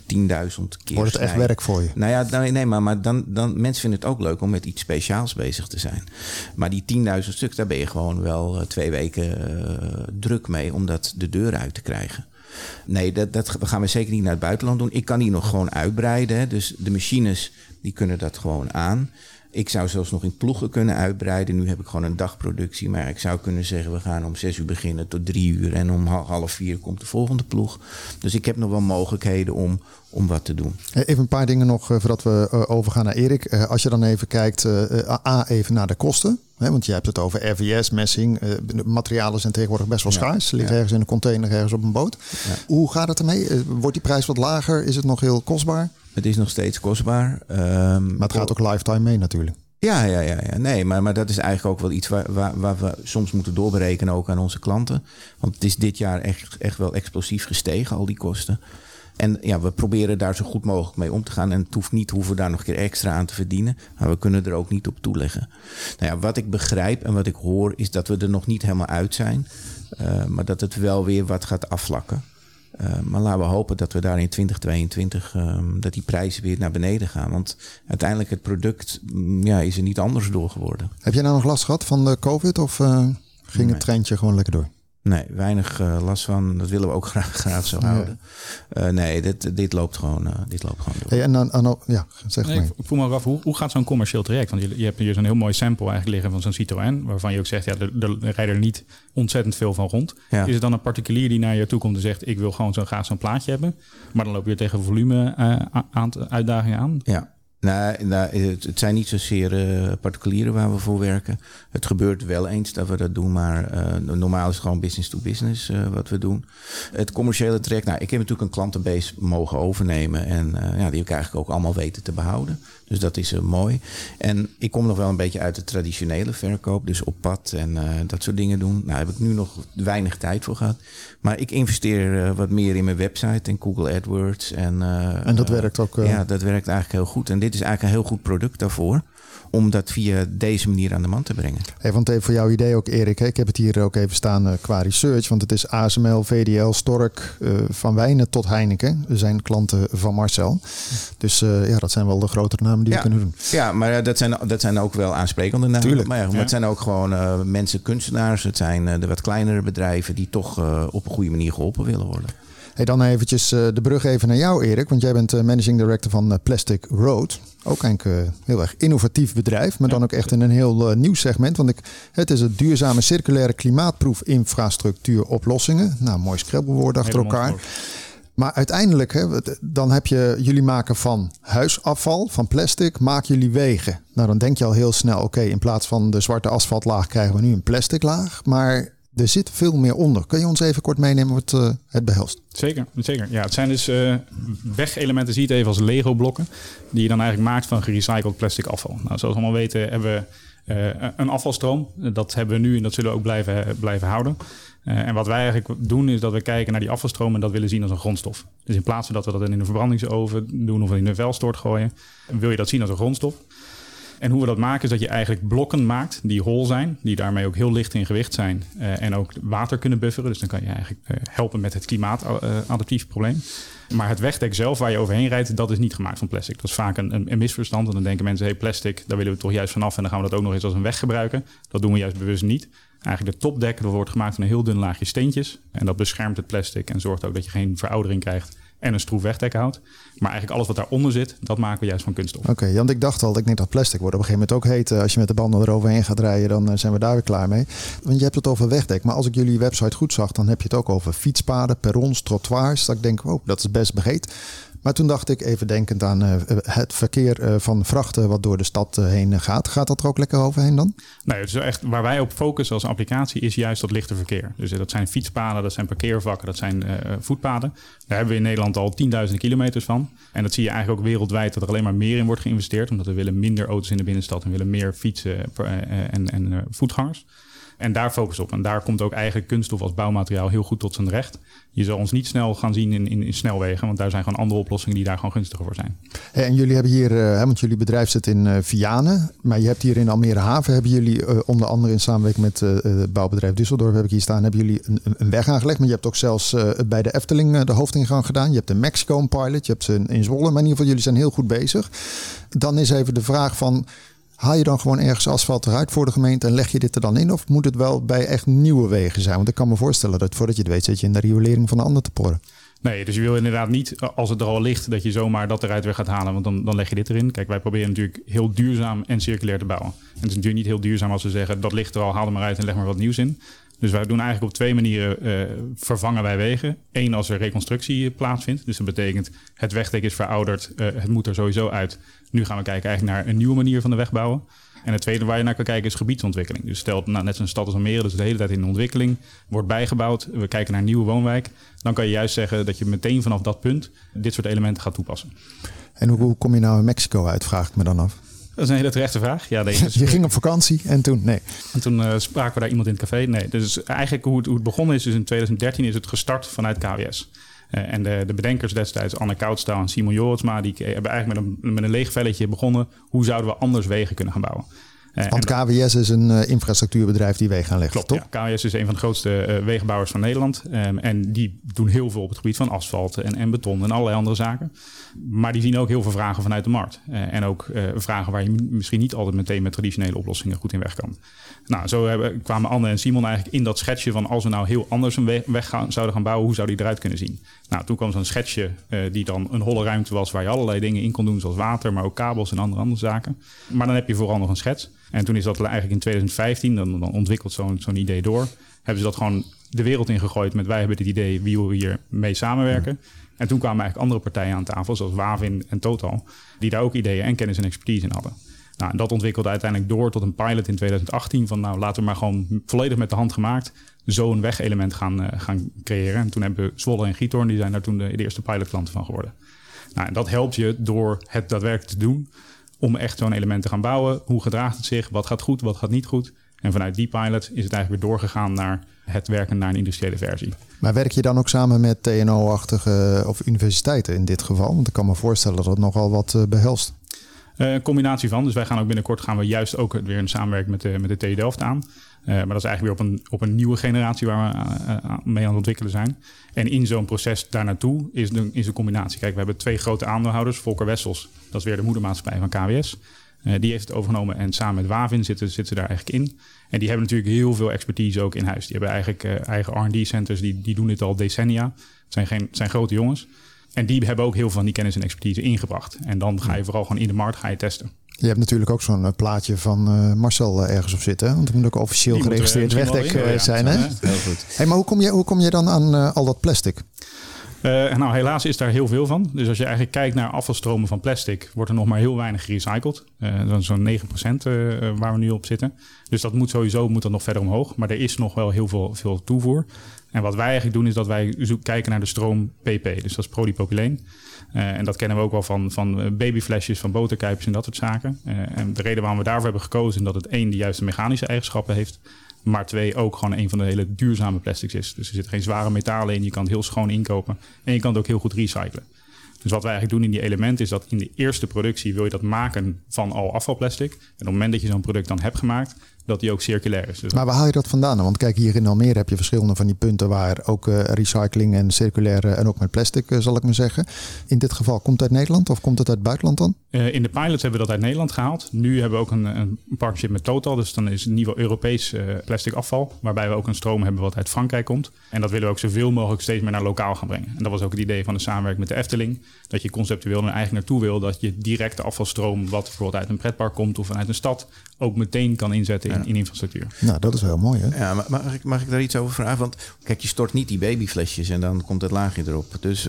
[SPEAKER 5] keer.
[SPEAKER 4] Wordt het echt werk voor je?
[SPEAKER 5] Nou ja, nee, nee maar, maar dan, dan, mensen vinden het ook leuk om met iets speciaals bezig te zijn. Maar die 10.000 stuks, daar ben je gewoon wel uh, twee weken uh, druk mee om dat de deur uit te krijgen. Nee, dat, dat gaan we zeker niet naar het buitenland doen. Ik kan die nog gewoon uitbreiden. Hè. Dus de machines die kunnen dat gewoon aan. Ik zou zelfs nog in ploegen kunnen uitbreiden. Nu heb ik gewoon een dagproductie. Maar ik zou kunnen zeggen, we gaan om zes uur beginnen tot drie uur. En om half vier komt de volgende ploeg. Dus ik heb nog wel mogelijkheden om, om wat te doen.
[SPEAKER 4] Even een paar dingen nog voordat we overgaan naar Erik. Als je dan even kijkt, A, even naar de kosten. Want je hebt het over RVS, messing. materialen zijn tegenwoordig best wel schaars. Ze liggen ja. ergens in een container, ergens op een boot. Ja. Hoe gaat het ermee? Wordt die prijs wat lager? Is het nog heel kostbaar?
[SPEAKER 5] Het is nog steeds kostbaar. Um,
[SPEAKER 4] maar het gaat ook lifetime mee natuurlijk.
[SPEAKER 5] Ja, ja, ja, ja. Nee, maar, maar dat is eigenlijk ook wel iets waar, waar, waar we soms moeten doorberekenen ook aan onze klanten. Want het is dit jaar echt, echt wel explosief gestegen, al die kosten. En ja, we proberen daar zo goed mogelijk mee om te gaan. En het hoeft niet, hoeven daar nog een keer extra aan te verdienen. Maar we kunnen er ook niet op toeleggen. Nou ja, wat ik begrijp en wat ik hoor, is dat we er nog niet helemaal uit zijn. Uh, maar dat het wel weer wat gaat afvlakken. Uh, maar laten we hopen dat we daar in 2022 uh, dat die prijzen weer naar beneden gaan. Want uiteindelijk het product mm, ja, is er niet anders door geworden.
[SPEAKER 4] Heb jij nou nog last gehad van de COVID of uh, ging nee. het trendje gewoon lekker door?
[SPEAKER 5] Nee, weinig uh, last van. Dat willen we ook (laughs) graag, graag zo houden. Uh, nee, dit, dit, loopt gewoon, uh, dit loopt gewoon door.
[SPEAKER 4] Hey, en dan, dan, ja, zeg nee,
[SPEAKER 6] maar. Ik voel me af, hoe, hoe gaat zo'n commercieel traject? Want je, je hebt hier zo'n heel mooi sample eigenlijk liggen van zo'n Citroën. Waarvan je ook zegt, ja, er, er rijden er niet ontzettend veel van rond. Ja. Is het dan een particulier die naar je toe komt en zegt... ik wil gewoon zo graag zo'n plaatje hebben. Maar dan loop je tegen volume aan, uitdagingen aan.
[SPEAKER 5] Ja, nou, nou het, het, zijn niet zozeer uh, particulieren waar we voor werken. Het gebeurt wel eens dat we dat doen, maar uh, normaal is het gewoon business to business uh, wat we doen. Het commerciële traject, nou, ik heb natuurlijk een klantenbase mogen overnemen en ja, die heb ik eigenlijk ook allemaal weten te behouden. Dus dat is mooi. En ik kom nog wel een beetje uit de traditionele verkoop, dus op pad en dat soort dingen doen. Nou, heb ik nu nog weinig tijd voor gehad. Maar ik investeer wat meer in mijn website en Google AdWords. En,
[SPEAKER 4] en dat werkt ook?
[SPEAKER 5] Ja, dat werkt eigenlijk heel goed. En dit is eigenlijk een heel goed product daarvoor om dat via deze manier aan de man te brengen.
[SPEAKER 4] Hey, want even voor jouw idee ook, Erik. Hè? Ik heb het hier ook even staan uh, qua research. Want het is ASML, VDL, Stork, uh, Van Wijnen tot Heineken. We zijn klanten van Marcel. Dus uh, ja, dat zijn wel de grotere namen die
[SPEAKER 5] ja.
[SPEAKER 4] we kunnen doen.
[SPEAKER 5] Ja, maar dat zijn, dat zijn ook wel aansprekende namen.
[SPEAKER 4] Tuurlijk.
[SPEAKER 5] Maar, ja, maar
[SPEAKER 4] Ja.
[SPEAKER 5] het zijn ook gewoon mensen, kunstenaars. Het zijn de wat kleinere bedrijven die toch op een goede manier geholpen willen worden.
[SPEAKER 4] Hey, dan eventjes uh, de brug even naar jou, Erik. Want jij bent uh, managing director van uh, Plastic Road. Ook eigenlijk een heel erg innovatief bedrijf. Maar dan ook echt in een heel nieuw segment. Want ik, het is een duurzame, circulaire, klimaatproef infrastructuur oplossingen. Nou, mooi scrabblewoord achter
[SPEAKER 6] Helemaal
[SPEAKER 4] elkaar.
[SPEAKER 6] mooi.
[SPEAKER 4] Maar uiteindelijk, hè, dan heb je, jullie maken van huisafval, van plastic, maken jullie wegen. Nou, dan denk je al heel snel, oké, in plaats van de zwarte asfaltlaag krijgen we nu een plastic laag. Maar er zit veel meer onder. Kun je ons even kort meenemen wat uh, het behelst?
[SPEAKER 6] Zeker, zeker. Ja, het zijn dus uh, wegelementen, zie je het even als Lego-blokken, die je dan eigenlijk maakt van gerecycled plastic afval. Nou, zoals we allemaal weten hebben we uh, een afvalstroom. Dat hebben we nu en dat zullen we ook blijven, blijven houden. En wat wij eigenlijk doen is dat we kijken naar die afvalstroom en dat willen zien als een grondstof. Dus in plaats van dat we dat in een verbrandingsoven doen of in een vuilstort gooien, wil je dat zien als een grondstof. En hoe we dat maken is dat je eigenlijk blokken maakt die hol zijn, die daarmee ook heel licht in gewicht zijn uh, en ook water kunnen bufferen. Dus dan kan je eigenlijk uh, helpen met het klimaatadaptief probleem. Maar het wegdek zelf waar je overheen rijdt, dat is niet gemaakt van plastic. Dat is vaak een, een, misverstand. En dan denken mensen, hey, plastic, daar willen we toch juist vanaf en dan gaan we dat ook nog eens als een weg gebruiken. Dat doen we juist bewust niet. Eigenlijk de topdek wordt gemaakt van een heel dun laagje steentjes. En dat beschermt het plastic en zorgt ook dat je geen veroudering krijgt en een stroef wegdek houdt. Maar eigenlijk alles wat daaronder zit, dat maken we juist van kunststof.
[SPEAKER 4] Oké, want ik dacht al, ik denk dat plastic wordt op een gegeven moment ook heet. Als je met de banden eroverheen gaat rijden, dan zijn we daar weer klaar mee. Want je hebt het over wegdek. Maar als ik jullie website goed zag, dan heb je het ook over fietspaden, perrons, trottoirs. Dat ik denk, oh, dat is best begeet. Maar toen dacht ik, even denkend aan uh, het verkeer uh, van vrachten wat door de stad heen gaat. Gaat dat er ook lekker overheen dan?
[SPEAKER 6] Nee, dus echt waar wij op focussen als applicatie is juist dat lichte verkeer. Dus dat zijn fietspaden, dat zijn parkeervakken, dat zijn voetpaden. Daar hebben we in Nederland al tienduizenden kilometers van. En dat zie je eigenlijk ook wereldwijd dat er alleen maar meer in wordt geïnvesteerd. Omdat we willen minder auto's in de binnenstad en willen meer fietsen en, en voetgangers. En daar focussen op. En daar komt ook eigenlijk kunststof als bouwmateriaal heel goed tot zijn recht. Je zal ons niet snel gaan zien in, in, snelwegen, want daar zijn gewoon andere oplossingen die daar gewoon gunstiger voor zijn.
[SPEAKER 4] En jullie hebben hier, uh, want jullie bedrijf zit in uh, Vianen, maar je hebt hier in Almere Haven, hebben jullie uh, onder andere in samenwerking met het bouwbedrijf Düsseldorf, heb ik hier staan, hebben jullie een, weg aangelegd. Maar je hebt ook zelfs bij de Efteling de hoofdingang gedaan. Je hebt de Mexico pilot, je hebt ze in Zwolle, maar in ieder geval jullie zijn heel goed bezig. Dan is even de vraag van, Haal je dan gewoon ergens asfalt eruit voor de gemeente en leg je dit er dan in? Of moet het wel bij echt nieuwe wegen zijn? Want ik kan me voorstellen dat voordat je het weet zit je in de riolering van de ander te porren.
[SPEAKER 6] Nee, dus je wil inderdaad niet, als het er al ligt, dat je zomaar dat eruit weer gaat halen. Want dan, dan leg je dit erin. Kijk, wij proberen natuurlijk heel duurzaam en circulair te bouwen. En het is natuurlijk niet heel duurzaam als we zeggen, dat ligt er al, haal er maar uit en leg maar wat nieuws in. Dus wij doen eigenlijk op twee manieren uh, vervangen wij wegen. Eén als er reconstructie plaatsvindt. Dus dat betekent het wegdek is verouderd, uh, het moet er sowieso uit. Nu gaan we kijken eigenlijk naar een nieuwe manier van de weg bouwen. En het tweede waar je naar kan kijken is gebiedsontwikkeling. Dus stel nou, net zo'n stad als Almere, dus de hele tijd in ontwikkeling, wordt bijgebouwd. We kijken naar een nieuwe woonwijk. Dan kan je juist zeggen dat je meteen vanaf dat punt dit soort elementen gaat toepassen.
[SPEAKER 4] En hoe, kom je nou in Mexico uit, vraag ik me dan af.
[SPEAKER 6] Dat is een hele terechte vraag. Ja, nee, dus- (laughs)
[SPEAKER 4] Je ging op vakantie en toen, nee.
[SPEAKER 6] En toen eh, spraken we daar iemand in het café. Nee, dus eigenlijk hoe het, hoe het begonnen is, dus in 2013 is het gestart vanuit KWS. Eh, en de, de bedenkers destijds, Anne Koudstaal en Simon Joritsma, die hebben eigenlijk met een, met een leeg velletje begonnen. Hoe zouden we anders wegen kunnen gaan bouwen?
[SPEAKER 4] Want KWS is een eh, infrastructuurbedrijf die wegen aanlegt,
[SPEAKER 6] Klopt,
[SPEAKER 4] toch?
[SPEAKER 6] ja. KWS is een van de grootste eh, wegenbouwers van Nederland. Ehm, en die doen heel veel op het gebied van asfalt en, en beton en allerlei andere zaken. Maar die zien ook heel veel vragen vanuit de markt. Eh, en ook vragen waar je misschien niet altijd meteen met traditionele oplossingen goed in weg kan. Nou, zo hebben, kwamen Anne en Simon eigenlijk in dat schetsje van als we nou heel anders een we- weg gaan, zouden gaan bouwen, hoe zou die eruit kunnen zien? Nou, toen kwam zo'n schetsje eh, die dan een holle ruimte was waar je allerlei dingen in kon doen, zoals water, maar ook kabels en andere, andere zaken. Maar dan heb je vooral nog een schets. En toen is dat eigenlijk in 2015, dan, dan ontwikkelt zo'n zo'n idee door. Hebben ze dat gewoon de wereld ingegooid met wij hebben dit idee, wie wil hier mee samenwerken? En toen kwamen eigenlijk andere partijen aan tafel, zoals Wavin en Total, die daar ook ideeën en kennis en expertise in hadden. Nou, en dat ontwikkelde uiteindelijk door tot een pilot in 2018 van nou laten we maar gewoon volledig met de hand gemaakt zo'n wegelement gaan, eh, gaan creëren. En toen hebben Zwolle en Giethoorn, die zijn daar toen de, eerste pilotklanten van geworden. Nou, en dat helpt je door het daadwerkelijk te doen om echt zo'n element te gaan bouwen. Hoe gedraagt het zich? Wat gaat goed? Wat gaat niet goed? En vanuit die pilot is het eigenlijk weer doorgegaan naar het werken naar een industriële versie.
[SPEAKER 4] Maar werk je dan ook samen met TNO-achtige of universiteiten in dit geval? Want ik kan me voorstellen dat het nogal wat eh, behelst.
[SPEAKER 6] Eh, een combinatie van. Dus wij gaan ook binnenkort gaan we juist ook weer een samenwerking met de, met de TU Delft aan. Eh, maar dat is eigenlijk weer op een, op een nieuwe generatie waar we eh, mee aan het ontwikkelen zijn. En in zo'n proces daar naartoe is de, is een combinatie. Kijk, we hebben twee grote aandeelhouders. Volker Wessels, dat is weer de moedermaatschappij van KWS. Die heeft het overgenomen en samen met Wavin zitten, zitten ze daar eigenlijk in. En die hebben natuurlijk heel veel expertise ook in huis. Die hebben eigenlijk eigen R&D-centers, die, die doen dit al decennia. Het zijn, geen, het zijn grote jongens. En die hebben ook heel veel van die kennis en expertise ingebracht. En dan ga je vooral gewoon in de markt ga je testen.
[SPEAKER 4] Je hebt natuurlijk ook zo'n eh, plaatje van eh, Marcel eh, ergens op zitten. Want het moet ook officieel
[SPEAKER 6] Die
[SPEAKER 4] geregistreerd wegdek zijn. Hè?
[SPEAKER 5] Heel goed.
[SPEAKER 4] Hey, maar hoe kom, je, hoe kom je dan aan al dat plastic?
[SPEAKER 6] Nou, helaas is daar heel veel van. Dus als je eigenlijk kijkt naar afvalstromen van plastic, wordt er nog maar heel weinig gerecycled. Eh, zo'n- Zo'n 9% eh, eh, waar we nu op zitten. Dus dat moet sowieso moet dat nog verder omhoog. Maar er is nog wel heel veel, veel toevoer. En wat wij eigenlijk doen, is dat wij kijken naar de stroom PP. Dus dat is polypropyleen. Eh, en dat kennen we ook wel van, van eh, babyflesjes, van boterkuipjes en dat soort zaken. Eh, en de reden waarom we daarvoor hebben gekozen, is dat het één de juiste mechanische eigenschappen heeft. Maar twee, ook gewoon een van de hele duurzame plastics is. Dus er zitten geen zware metalen in. Je kan het heel schoon inkopen. En je kan het ook heel goed recyclen. Dus wat wij eigenlijk doen in die elementen is dat in de eerste productie wil je dat maken van al afvalplastic. En op het moment dat je zo'n product dan hebt gemaakt, dat die ook circulair is. Dus
[SPEAKER 4] Maar waar haal je dat vandaan? Want kijk, hier in Almere heb je verschillende van die punten waar ook eh, recycling en circulaire en ook met plastic, eh, zal ik maar zeggen. In dit geval komt het uit Nederland of komt het uit het buitenland dan?
[SPEAKER 6] Eh, in de pilots hebben we dat uit Nederland gehaald. Nu hebben we ook een, een partnership met Total. Dus dan is het in ieder geval Europees plastic afval. Waarbij we ook een stroom hebben wat uit Frankrijk komt. En dat willen we ook zoveel mogelijk steeds meer naar lokaal gaan brengen. En dat was ook het idee van de samenwerking met de Efteling. Dat je conceptueel er eigenlijk naartoe wil. Dat je directe afvalstroom, wat bijvoorbeeld uit een pretpark komt of vanuit een stad, ook meteen kan inzetten in, in infrastructuur.
[SPEAKER 4] Nou, dat is wel mooi hè?
[SPEAKER 5] Ja, maar mag ik, mag ik daar iets over vragen? Want kijk, je stort niet die babyflesjes en dan komt het laagje erop. Dus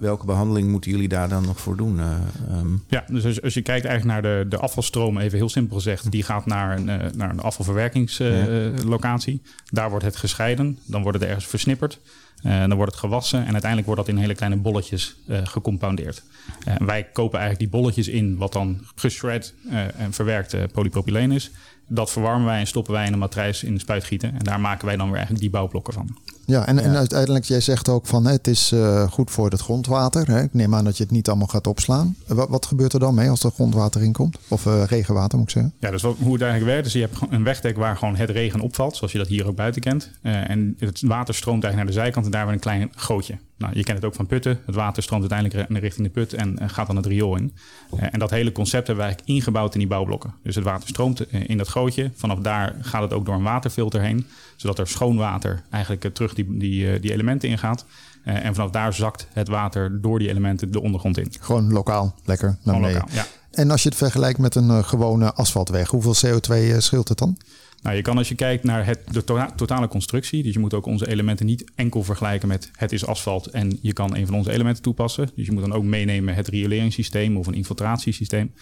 [SPEAKER 5] welke behandeling moeten jullie daar dan nog voor doen? Eh, ehm,
[SPEAKER 6] Ja, dus als, als je kijkt eigenlijk naar de, de afvalstroom, even heel simpel gezegd, die gaat naar een, eh, naar een afvalverwerkingslocatie. Daar wordt het gescheiden, dan wordt het ergens versnipperd. Eh, dan wordt het gewassen en uiteindelijk wordt dat in hele kleine bolletjes eh gecompoundeerd. Eh, wij kopen eigenlijk die bolletjes in, wat dan geshred en verwerkt polypropyleen is. Dat verwarmen wij en stoppen wij in een matrijs in de spuitgieten. En daar maken wij dan weer eigenlijk die bouwblokken van.
[SPEAKER 4] Ja, en, en uiteindelijk, jij zegt ook van hè, het is eh, goed voor het grondwater. Hè? Ik neem aan dat je het niet allemaal gaat opslaan. Eh, Wat, wat gebeurt er dan mee als er grondwater in komt? Of eh, regenwater moet ik zeggen?
[SPEAKER 6] Ja, dus wat, hoe het eigenlijk werkt, is je hebt een wegdek waar gewoon het regen opvalt, zoals je dat hier ook buiten kent. Eh, en het water stroomt eigenlijk naar de zijkant en daar weer een klein gootje. Nou, je kent het ook van putten. Het water stroomt uiteindelijk richting de put en gaat dan het riool in. Eh, en dat hele concept hebben we eigenlijk ingebouwd in die bouwblokken. Dus het water stroomt in dat gootje. Vanaf daar gaat het ook door een waterfilter heen, zodat er schoon water eigenlijk eh, terug die, die, eh, die elementen ingaat. Eh, en vanaf daar zakt het water door die elementen de ondergrond in.
[SPEAKER 4] Gewoon lokaal, lekker naar
[SPEAKER 6] Gewoon
[SPEAKER 4] beneden.
[SPEAKER 6] lokaal, ja.
[SPEAKER 4] En als je het vergelijkt met een gewone asfaltweg, hoeveel CO2 eh, scheelt het dan?
[SPEAKER 6] Nou, je kan als je kijkt naar het, de to- totale constructie, dus je moet ook onze elementen niet enkel vergelijken met het is asfalt en je kan een van onze elementen toepassen. Dus je moet dan ook meenemen het rioleringssysteem of een infiltratiesysteem.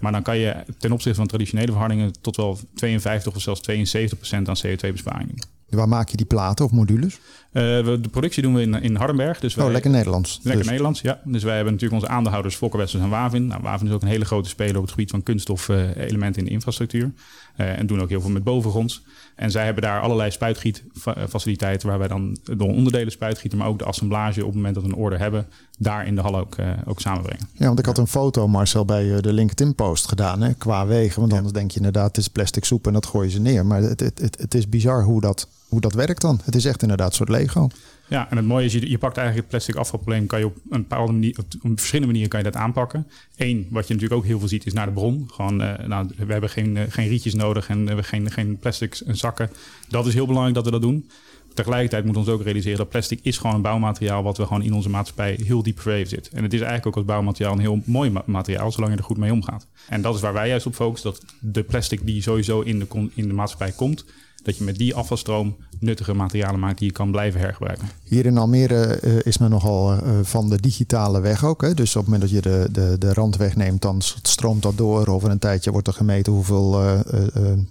[SPEAKER 6] Maar dan kan je ten opzichte van traditionele verhardingen tot wel 52 of zelfs 72 procent aan CO2-besparing doen.
[SPEAKER 4] Waar maak je die platen of modules?
[SPEAKER 6] Uh, de productie doen we in, in Hardenberg. Dus wij,
[SPEAKER 4] oh, lekker Nederlands.
[SPEAKER 6] Lekker dus. Nederlands, ja. Dus wij hebben natuurlijk onze aandeelhouders Fokker Westers en Wavin. Nou, Wavin is ook een hele grote speler op het gebied van kunststof-elementen in de infrastructuur. Uh, en doen ook heel veel met bovengronds. En zij hebben daar allerlei spuitgietfaciliteiten waar wij dan de onderdelen spuitgieten, maar ook de assemblage op het moment dat we een order hebben, daar in de hal ook, uh, ook samenbrengen.
[SPEAKER 4] Ja, want ik had een foto, Marcel, bij de LinkedIn-post gedaan hè, qua wegen. Want anders denk je inderdaad, het is plastic soep en dat gooien ze neer. Maar het, het, het, het is bizar hoe dat, hoe dat werkt dan. Het is echt inderdaad soort Lego.
[SPEAKER 6] Ja, en het mooie is, je, je pakt eigenlijk het plastic afvalprobleem, kan je op een bepaalde manier, op verschillende manieren kan je dat aanpakken. Eén, wat je natuurlijk ook heel veel ziet, is naar de bron. Gewoon, uh, nou, we hebben geen, uh, geen rietjes nodig en we hebben geen, geen plastic zakken. Dat is heel belangrijk dat we dat doen. Tegelijkertijd moeten we ons ook realiseren dat plastic is gewoon een bouwmateriaal wat we gewoon in onze maatschappij heel diep verweven zit. En het is eigenlijk ook als bouwmateriaal een heel mooi materiaal, zolang je er goed mee omgaat. En dat is waar wij juist op focussen, dat de plastic die sowieso in de, in de maatschappij komt, dat je met die afvalstroom nuttige materialen maakt die je kan blijven hergebruiken.
[SPEAKER 4] Hier in Almere uh, is men nogal uh, van de digitale weg ook. Hè? Dus op het moment dat je de, de, de rand wegneemt, dan stroomt dat door. Over een tijdje wordt er gemeten hoeveel, uh,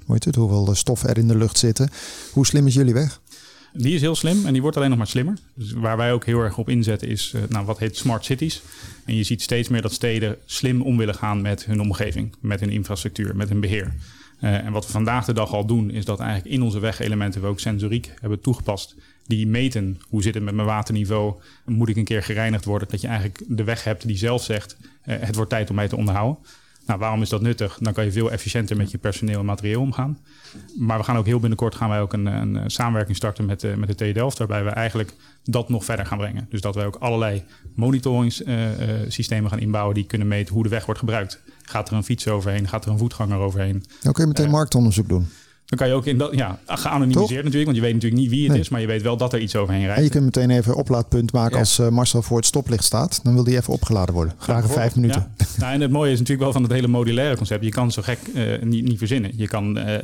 [SPEAKER 4] hoe heet het, hoeveel stof er in de lucht zitten. Hoe slim is jullie weg?
[SPEAKER 6] Die is heel slim en die wordt alleen nog maar slimmer. Dus waar wij ook heel erg op inzetten is nou, wat heet smart cities. En je ziet steeds meer dat steden slim om willen gaan met hun omgeving, met hun infrastructuur, met hun beheer. Uh, en wat we vandaag de dag al doen, is dat eigenlijk in onze wegelementen we ook sensoriek hebben toegepast. Die meten hoe zit het met mijn waterniveau, moet ik een keer gereinigd worden. Dat je eigenlijk de weg hebt die zelf zegt, uh, het wordt tijd om mij te onderhouden. Nou, waarom is dat nuttig? Dan kan je veel efficiënter met je personeel en materieel omgaan. Maar we gaan ook heel binnenkort gaan wij ook een, een samenwerking starten met, uh, met de TU Delft, waarbij we eigenlijk dat nog verder gaan brengen. Dus dat wij ook allerlei monitoringssystemen gaan inbouwen die kunnen meten hoe de weg wordt gebruikt. Gaat er een fiets overheen? Gaat er een voetganger overheen?
[SPEAKER 4] Dan kun je meteen uh, marktonderzoek doen.
[SPEAKER 6] Dan kan je ook in dat, ja, geanonimiseerd Toch? natuurlijk, want je weet natuurlijk niet wie het nee. is, maar je weet wel dat er iets overheen rijdt.
[SPEAKER 4] En je kunt meteen even oplaadpunt maken ja. als uh, Marcel voor het stoplicht staat. Dan wil die even opgeladen worden. Graag in vijf minuten.
[SPEAKER 6] Ja. nou, en het mooie is natuurlijk wel van het hele modulaire concept. Je kan zo gek uh, niet, niet verzinnen. Je kan uh,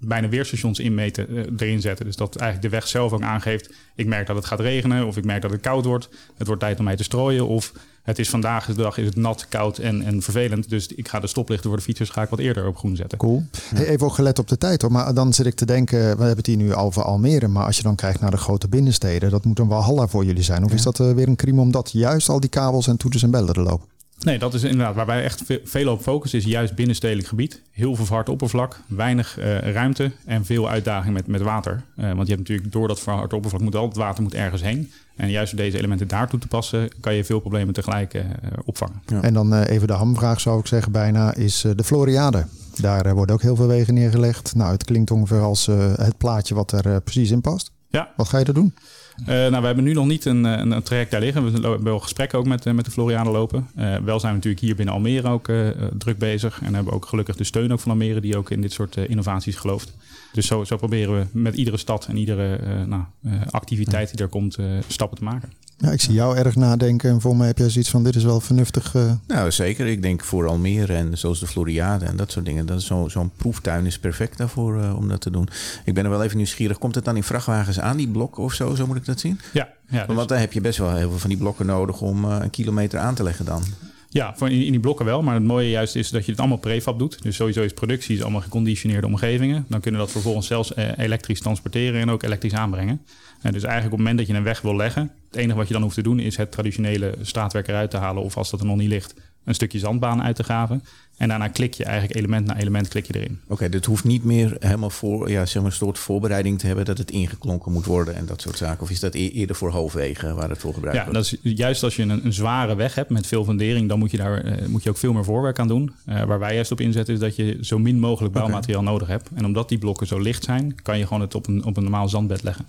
[SPEAKER 6] bijna weerstations inmeten erin zetten. Dus dat eigenlijk de weg zelf ook aangeeft. Ik merk dat het gaat regenen of ik merk dat het koud wordt. Het wordt tijd om mij te strooien of het is vandaag de dag is het nat, koud en, en vervelend. Dus ik ga de stoplichten voor de fietsers ga ik wat eerder op groen zetten.
[SPEAKER 4] Cool. Hey, even ook gelet op de tijd hoor. Maar dan zit ik te denken, we hebben het hier nu over Almere. Maar als je dan kijkt naar de grote binnensteden, dat moet een walhalla voor jullie zijn. Of ja. is dat uh, weer een crime omdat juist al die kabels en toeters en bellen er lopen?
[SPEAKER 6] Nee, dat is inderdaad waar wij echt veel op focussen, is juist binnenstedelijk gebied. Heel verhard oppervlak, weinig uh, ruimte en veel uitdaging met, met water. Uh, want je hebt natuurlijk door dat verhard oppervlak moet al het water moet ergens heen. En juist door deze elementen daar toe te passen, kan je veel problemen tegelijk uh, opvangen.
[SPEAKER 4] Ja. En dan even de hamvraag zou ik zeggen bijna, is de Floriade. Daar worden ook heel veel wegen neergelegd. Nou, het klinkt ongeveer als het plaatje wat er precies in past.
[SPEAKER 6] Ja.
[SPEAKER 4] Wat ga je er doen?
[SPEAKER 6] Uh, nou, we hebben nu nog niet een, een, een, traject daar liggen. We hebben wel gesprekken ook met, met de Florianen lopen. Wel zijn we natuurlijk hier binnen Almere ook druk bezig. En hebben ook gelukkig de steun ook van Almere die ook in dit soort innovaties gelooft. Dus zo, zo, proberen we met iedere stad en iedere nou, activiteit die er komt stappen te maken.
[SPEAKER 4] Ja, ik zie jou erg nadenken. En voor mij heb jij zoiets van: dit is wel vernuftig. Uh...
[SPEAKER 5] Nou, zeker. Ik denk voor Almere en zoals de Floriade en dat soort dingen. Dat Zo'n zo proeftuin is perfect daarvoor uh, om dat te doen. Ik ben er wel even nieuwsgierig. Komt het dan in vrachtwagens aan, die blokken of zo? Zo moet ik dat zien?
[SPEAKER 6] Ja. ja dus...
[SPEAKER 5] Want dan heb je best wel heel veel van die blokken nodig om uh, een kilometer aan te leggen dan.
[SPEAKER 6] Ja, in, in die blokken wel. Maar het mooie juist is dat je het allemaal prefab doet. Dus sowieso is productie is allemaal geconditioneerde omgevingen. Dan kunnen we dat vervolgens zelfs elektrisch transporteren en ook elektrisch aanbrengen. En dus eigenlijk op het moment dat je een weg wil leggen, het enige wat je dan hoeft te doen is het traditionele straatwerk eruit te halen. Of als dat er nog niet ligt, een stukje zandbaan uit te graven. En daarna klik je eigenlijk element na element klik je erin.
[SPEAKER 5] Oké, okay, dit hoeft niet meer helemaal voor, ja, zeg maar een soort voorbereiding te hebben dat het ingeklonken moet worden en dat soort zaken. Of is dat e-, eerder voor hoofdwegen waar het voor gebruikt
[SPEAKER 6] ja,
[SPEAKER 5] wordt?
[SPEAKER 6] Ja, dat is juist als je een, een, zware weg hebt met veel fundering, dan moet je daar uh, moet je ook veel meer voorwerk aan doen. Uh, waar wij juist op inzetten is dat je zo min mogelijk bouwmateriaal okay. nodig hebt. En omdat die blokken zo licht zijn, kan je gewoon het op een, op een normaal zandbed leggen.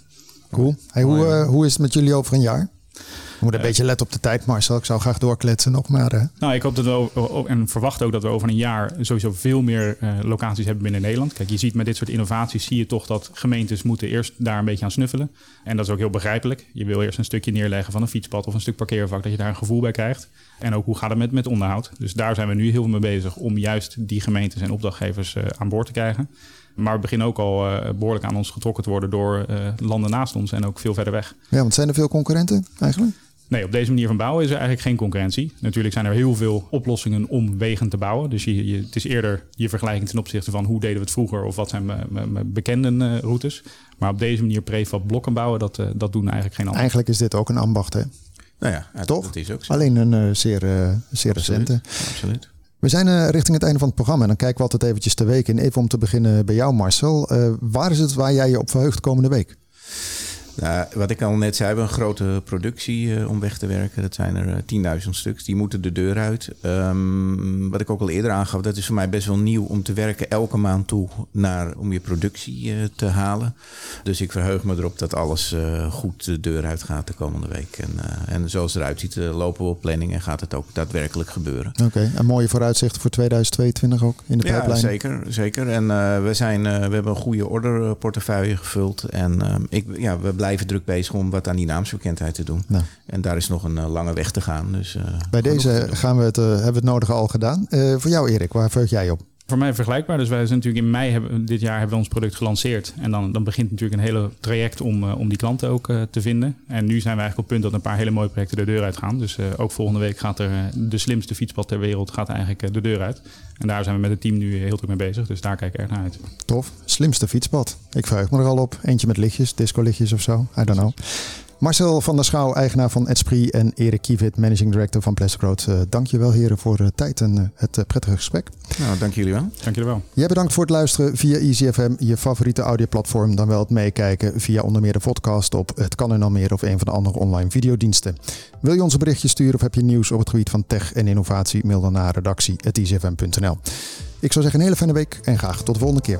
[SPEAKER 4] Cool. Hey, hoe, uh, hoe is het met jullie over een jaar? We moeten een beetje letten op de tijd, Marcel. Ik zou graag doorkletsen nog, maar... Uh...
[SPEAKER 6] Nou, ik hoop dat we en verwacht ook dat we over een jaar sowieso veel meer uh, locaties hebben binnen Nederland. Kijk, je ziet met dit soort innovaties zie je toch dat gemeentes moeten eerst daar een beetje aan snuffelen. En dat is ook heel begrijpelijk. Je wil eerst een stukje neerleggen van een fietspad of een stuk parkeervak, dat je daar een gevoel bij krijgt. En ook hoe gaat het met, met onderhoud. Dus daar zijn we nu heel veel mee bezig om juist die gemeentes en opdrachtgevers uh, aan boord te krijgen. Maar we beginnen ook al uh, behoorlijk aan ons getrokken te worden door uh, landen naast ons en ook veel verder weg.
[SPEAKER 4] Ja, want zijn er veel concurrenten eigenlijk?
[SPEAKER 6] Nee, op deze manier van bouwen is er eigenlijk geen concurrentie. Natuurlijk zijn er heel veel oplossingen om wegen te bouwen. Dus je, je, het is eerder je vergelijking ten opzichte van hoe deden we het vroeger of wat zijn mijn bekende uh, routes. Maar op deze manier prefab blokken bouwen, dat, uh, dat doen eigenlijk geen anderen.
[SPEAKER 4] Eigenlijk is dit ook een ambacht, hè?
[SPEAKER 5] Nou ja,
[SPEAKER 4] toch?
[SPEAKER 5] Dat is ook zo.
[SPEAKER 4] Alleen een uh, zeer, zeer recente.
[SPEAKER 5] Absoluut.
[SPEAKER 4] We zijn richting het einde van het programma en dan kijken we altijd eventjes de week in. Even om te beginnen bij jou, Marcel. waar is het waar jij je op verheugt komende week?
[SPEAKER 5] Nou, wat ik al net zei, we hebben een grote productie uh, om weg te werken. Dat zijn er uh, 10.000 stuks. Die moeten de deur uit. Um, wat ik ook al eerder aangaf, dat is voor mij best wel nieuw om te werken elke maand toe naar, om je productie uh, te halen. Dus ik verheug me erop dat alles goed de deur uit gaat de komende week. En, en zoals het eruit ziet, lopen we op planning en gaat het ook daadwerkelijk gebeuren.
[SPEAKER 4] Oké, okay. en mooie vooruitzichten voor 2022 ook in de
[SPEAKER 5] ja,
[SPEAKER 4] pijplijn?
[SPEAKER 5] zeker. zeker. En we, zijn, we hebben een goede orderportefeuille gevuld. En ik, ja, we blijven blijven druk bezig om wat aan die naamsbekendheid te doen.
[SPEAKER 4] Nou.
[SPEAKER 5] En daar is nog een uh, lange weg te gaan. Dus, uh,
[SPEAKER 4] Bij deze gaan we het, uh, hebben we het nodige al gedaan. voor jou Erik, waar veug jij op?
[SPEAKER 6] Voor mij vergelijkbaar. Dus wij zijn natuurlijk in mei hebben, dit jaar hebben we ons product gelanceerd. En dan, dan begint natuurlijk een hele traject om, om die klanten ook te vinden. En nu zijn we eigenlijk op het punt dat een paar hele mooie projecten de deur uit gaan. Dus ook volgende week gaat er de slimste fietspad ter wereld gaat eigenlijk de deur uit. En daar zijn we met het team nu heel druk mee bezig. Dus daar kijk ik erg naar uit.
[SPEAKER 4] Tof. Slimste fietspad. Ik verheug me er al op. Eentje met lichtjes, disco-lichtjes of zo. I don't know. Marcel van der Schouw, eigenaar van Esprit en Erik Kievit, managing director van Plastic Road. Uh, dank je wel heren voor de tijd en uh, het uh, prettige gesprek.
[SPEAKER 5] Nou, dank jullie wel.
[SPEAKER 6] Dank jullie wel.
[SPEAKER 4] Jij bedankt voor het luisteren via EasyFM, je favoriete audioplatform. Dan wel het meekijken via onder meer de podcast op Het Kan en Al Meer of een van de andere online videodiensten. Wil je ons een berichtje sturen of heb je nieuws op het gebied van tech en innovatie? Mail dan naar redactie.easyfm.nl. Ik zou zeggen een hele fijne week en graag tot de volgende keer.